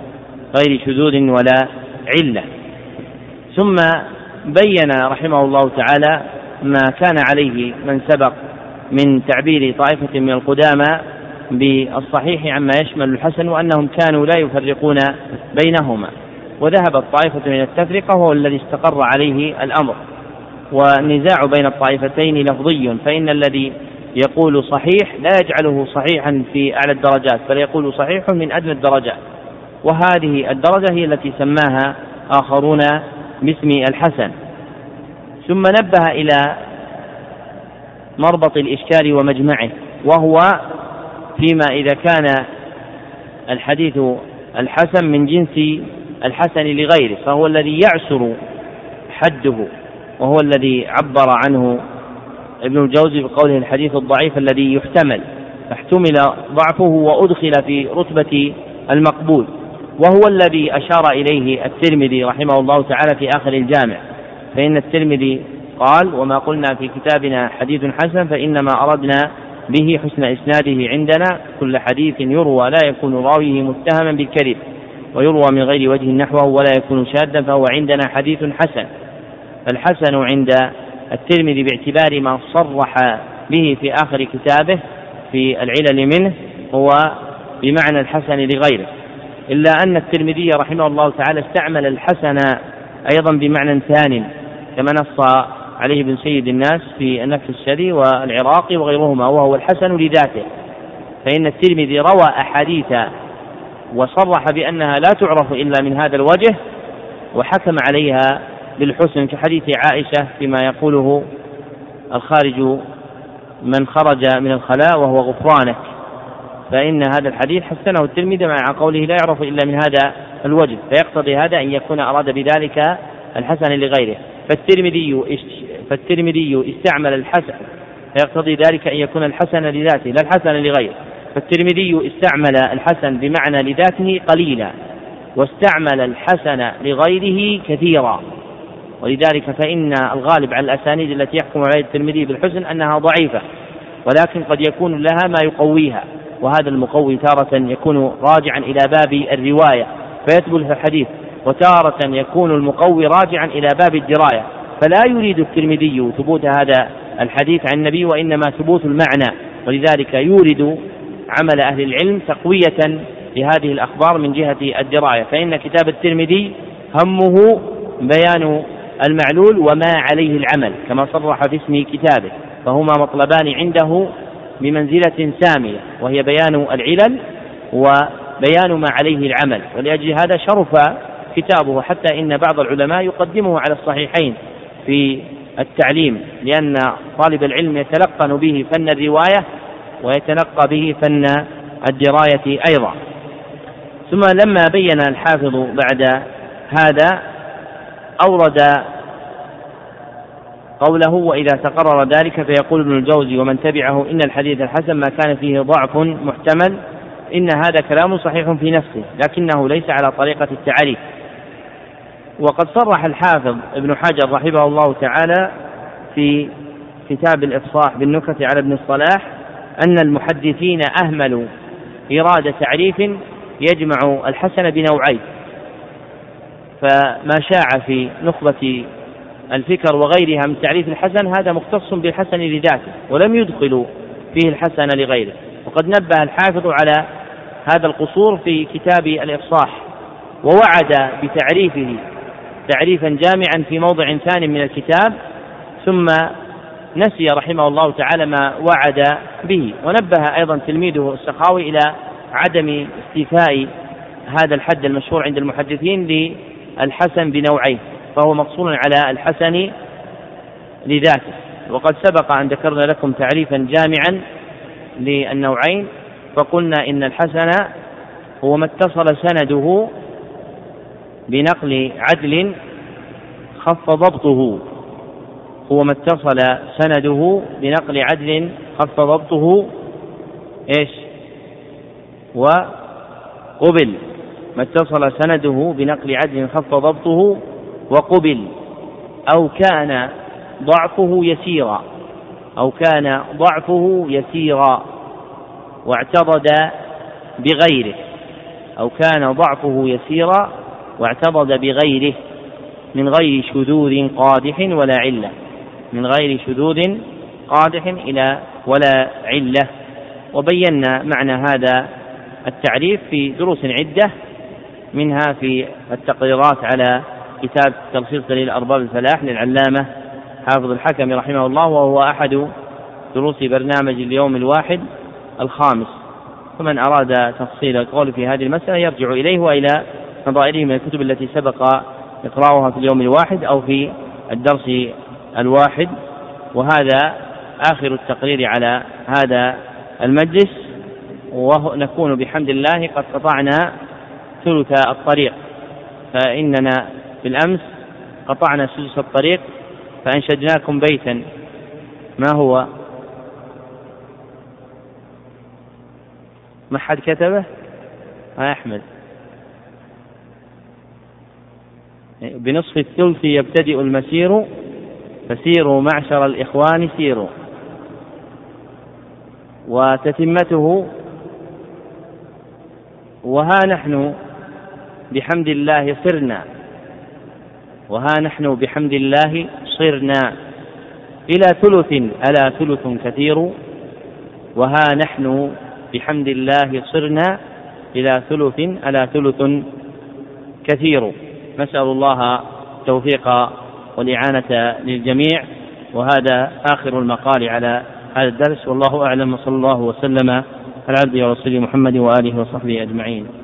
S1: غير شذوذ ولا علة. ثم بين رحمه الله تعالى ما كان عليه من سبق من تعبير طائفة من القدامى بالصحيح عما يشمل الحسن وأنهم كانوا لا يفرقون بينهما. وذهبت طائفة من التفرقة وهو الذي استقر عليه الأمر. والنزاع بين الطائفتين لفظي فإن الذي يقول صحيح لا يجعله صحيحا في أعلى الدرجات بل يقول صحيح من أدنى الدرجات. وهذه الدرجة هي التي سماها آخرون باسم الحسن. ثم نبه إلى مربط الإشكال ومجمعه وهو فيما إذا كان الحديث الحسن من جنس الحسن لغيره فهو الذي يعسر حده وهو الذي عبر عنه ابن الجوزي بقوله الحديث الضعيف الذي يحتمل فاحتمل ضعفه وأدخل في رتبة المقبول. وهو الذي أشار إليه الترمذي رحمه الله تعالى في آخر الجامع. فإن الترمذي قال وما قلنا في كتابنا حديث حسن فإنما أردنا به حسن إسناده عندنا. كل حديث يروى لا يكون راويه متهما بالكذب ويروى من غير وجه نحوه ولا يكون شاذا فهو عندنا حديث حسن. فالحسن عند الترمذي باعتبار ما صرح به في آخر كتابه في العلل منه هو بمعنى الحسن لغيره. إلا أن الترمذي رحمه الله تعالى استعمل الحسن أيضا بمعنى ثان كما نص عليه ابن سيد الناس في النفس الشري والعراقي وغيرهما وهو الحسن لذاته. فإن الترمذي روى أحاديث وصرح بأنها لا تعرف إلا من هذا الوجه وحكم عليها بالحسن كحديث عائشة فيما يقوله الخارج من خرج من الخلاء وهو غفرانك فإن هذا الحديث حسنه الترمذي مع قوله لا يعرف إلا من هذا الوجه فيقتضي هذا أن يكون أراد بذلك الحسن لغيره. فالترمذي فالترمذي استعمل الحسن فيقتضي ذلك أن يكون الحسن لذاته لا الحسن لغيره. فالترمذي استعمل الحسن بمعنى لذاته قليلا واستعمل الحسن لغيره كثيرا. ولذلك فإن الغالب على الأسانيد التي يحكم عليها الترمذي بالحسن أنها ضعيفة ولكن قد يكون لها ما يقويها وهذا المقوي تارة يكون راجعا إلى باب الرواية فيثبت في الحديث وتارة يكون المقوي راجعا إلى باب الدراية فلا يريد الترمذي ثبوت هذا الحديث عن النبي وإنما ثبوت المعنى ولذلك يورد عمل أهل العلم تقوية لهذه الأخبار من جهة الدراية فإن كتاب الترمذي همه بيان المعلول وما عليه العمل كما صرح في اسم كتابه فهما مطلبان عنده بمنزلة سامية وهي بيان العلل وبيان ما عليه العمل ولأجل هذا شرف كتابه حتى إن بعض العلماء يقدمه على الصحيحين في التعليم لأن طالب العلم يتلقن به فن الرواية ويتلقى به فن الدراية أيضا. ثم لما بين الحافظ بعد هذا أورد قوله وإذا تقرر ذلك فيقول ابن الجوزي ومن تبعه إن الحديث الحسن ما كان فيه ضعف محتمل إن هذا كلام صحيح في نفسه لكنه ليس على طريقة التعريف. وقد صرح الحافظ ابن حجر رحمه الله تعالى في كتاب الإفصاح بالنكت على ابن الصلاح أن المحدثين أهملوا إرادة تعريف يجمع الحسن بنوعين. فما شاع في نخبة الفكر وغيرها من تعريف الحسن هذا مختص بالحسن لذاته ولم يدخلوا فيه الحسن لغيره. وقد نبه الحافظ على هذا القصور في كتاب الإفصاح ووعد بتعريفه تعريفا جامعا في موضع ثاني من الكتاب ثم نسي رحمه الله تعالى ما وعد به. ونبه أيضا تلميذه السخاوي إلى عدم استيفاء هذا الحد المشهور عند المحدثين للحسن بنوعين. فهو مقصور على الحسن لذاته. وقد سبق أن ذكرنا لكم تعريفا جامعا للنوعين فقلنا إن الحسن هو ما اتصل سنده بنقل عدل خف ضبطه. هو ما اتصل سنده بنقل عدل خف ضبطه إيش؟ وقبل. ما اتصل سنده بنقل عدل خف ضبطه. وقبل أو كان ضعفه يسيرا أو كان ضعفه يسيرا واعتضد بغيره أو كان ضعفه يسيرا واعتضد بغيره من غير شذوذ قادح ولا علة من غير شذوذ قادح إلى ولا علة وبينا معنى هذا التعريف في دروس عدة منها في التقريرات على كتاب تلخيص دليل أرباب الفلاح للعلامة حافظ الحكم رحمه الله وهو أحد دروس برنامج اليوم الواحد الخامس. فمن أراد تفصيل القول في هذه المسألة يرجع إليه وإلى نظائره من الكتب التي سبق إقراؤها في اليوم الواحد أو في الدرس الواحد. وهذا آخر التقرير على هذا المجلس ونكون بحمد الله قد قطعنا ثلث الطريق. فإننا بالأمس قطعنا سدس الطريق فأنشدناكم بيتا. ما هو؟ ما حد كتبه؟ ما أحمد. بنصف الثلث يبتدئ المسير فسيروا معشر الإخوان سيروا وتتمته وها نحن بحمد الله صرنا. وها نحن بحمد الله صرنا إلى ثلث ألا ثلث كثير. وها نحن بحمد الله صرنا إلى ثلث ألا ثلث كثير. نسأل الله التوفيق والإعانة للجميع. وهذا آخر المقال على هذا الدرس. والله أعلم وصلى الله وسلم على عبده ورسوله محمد وآله وصحبه أجمعين.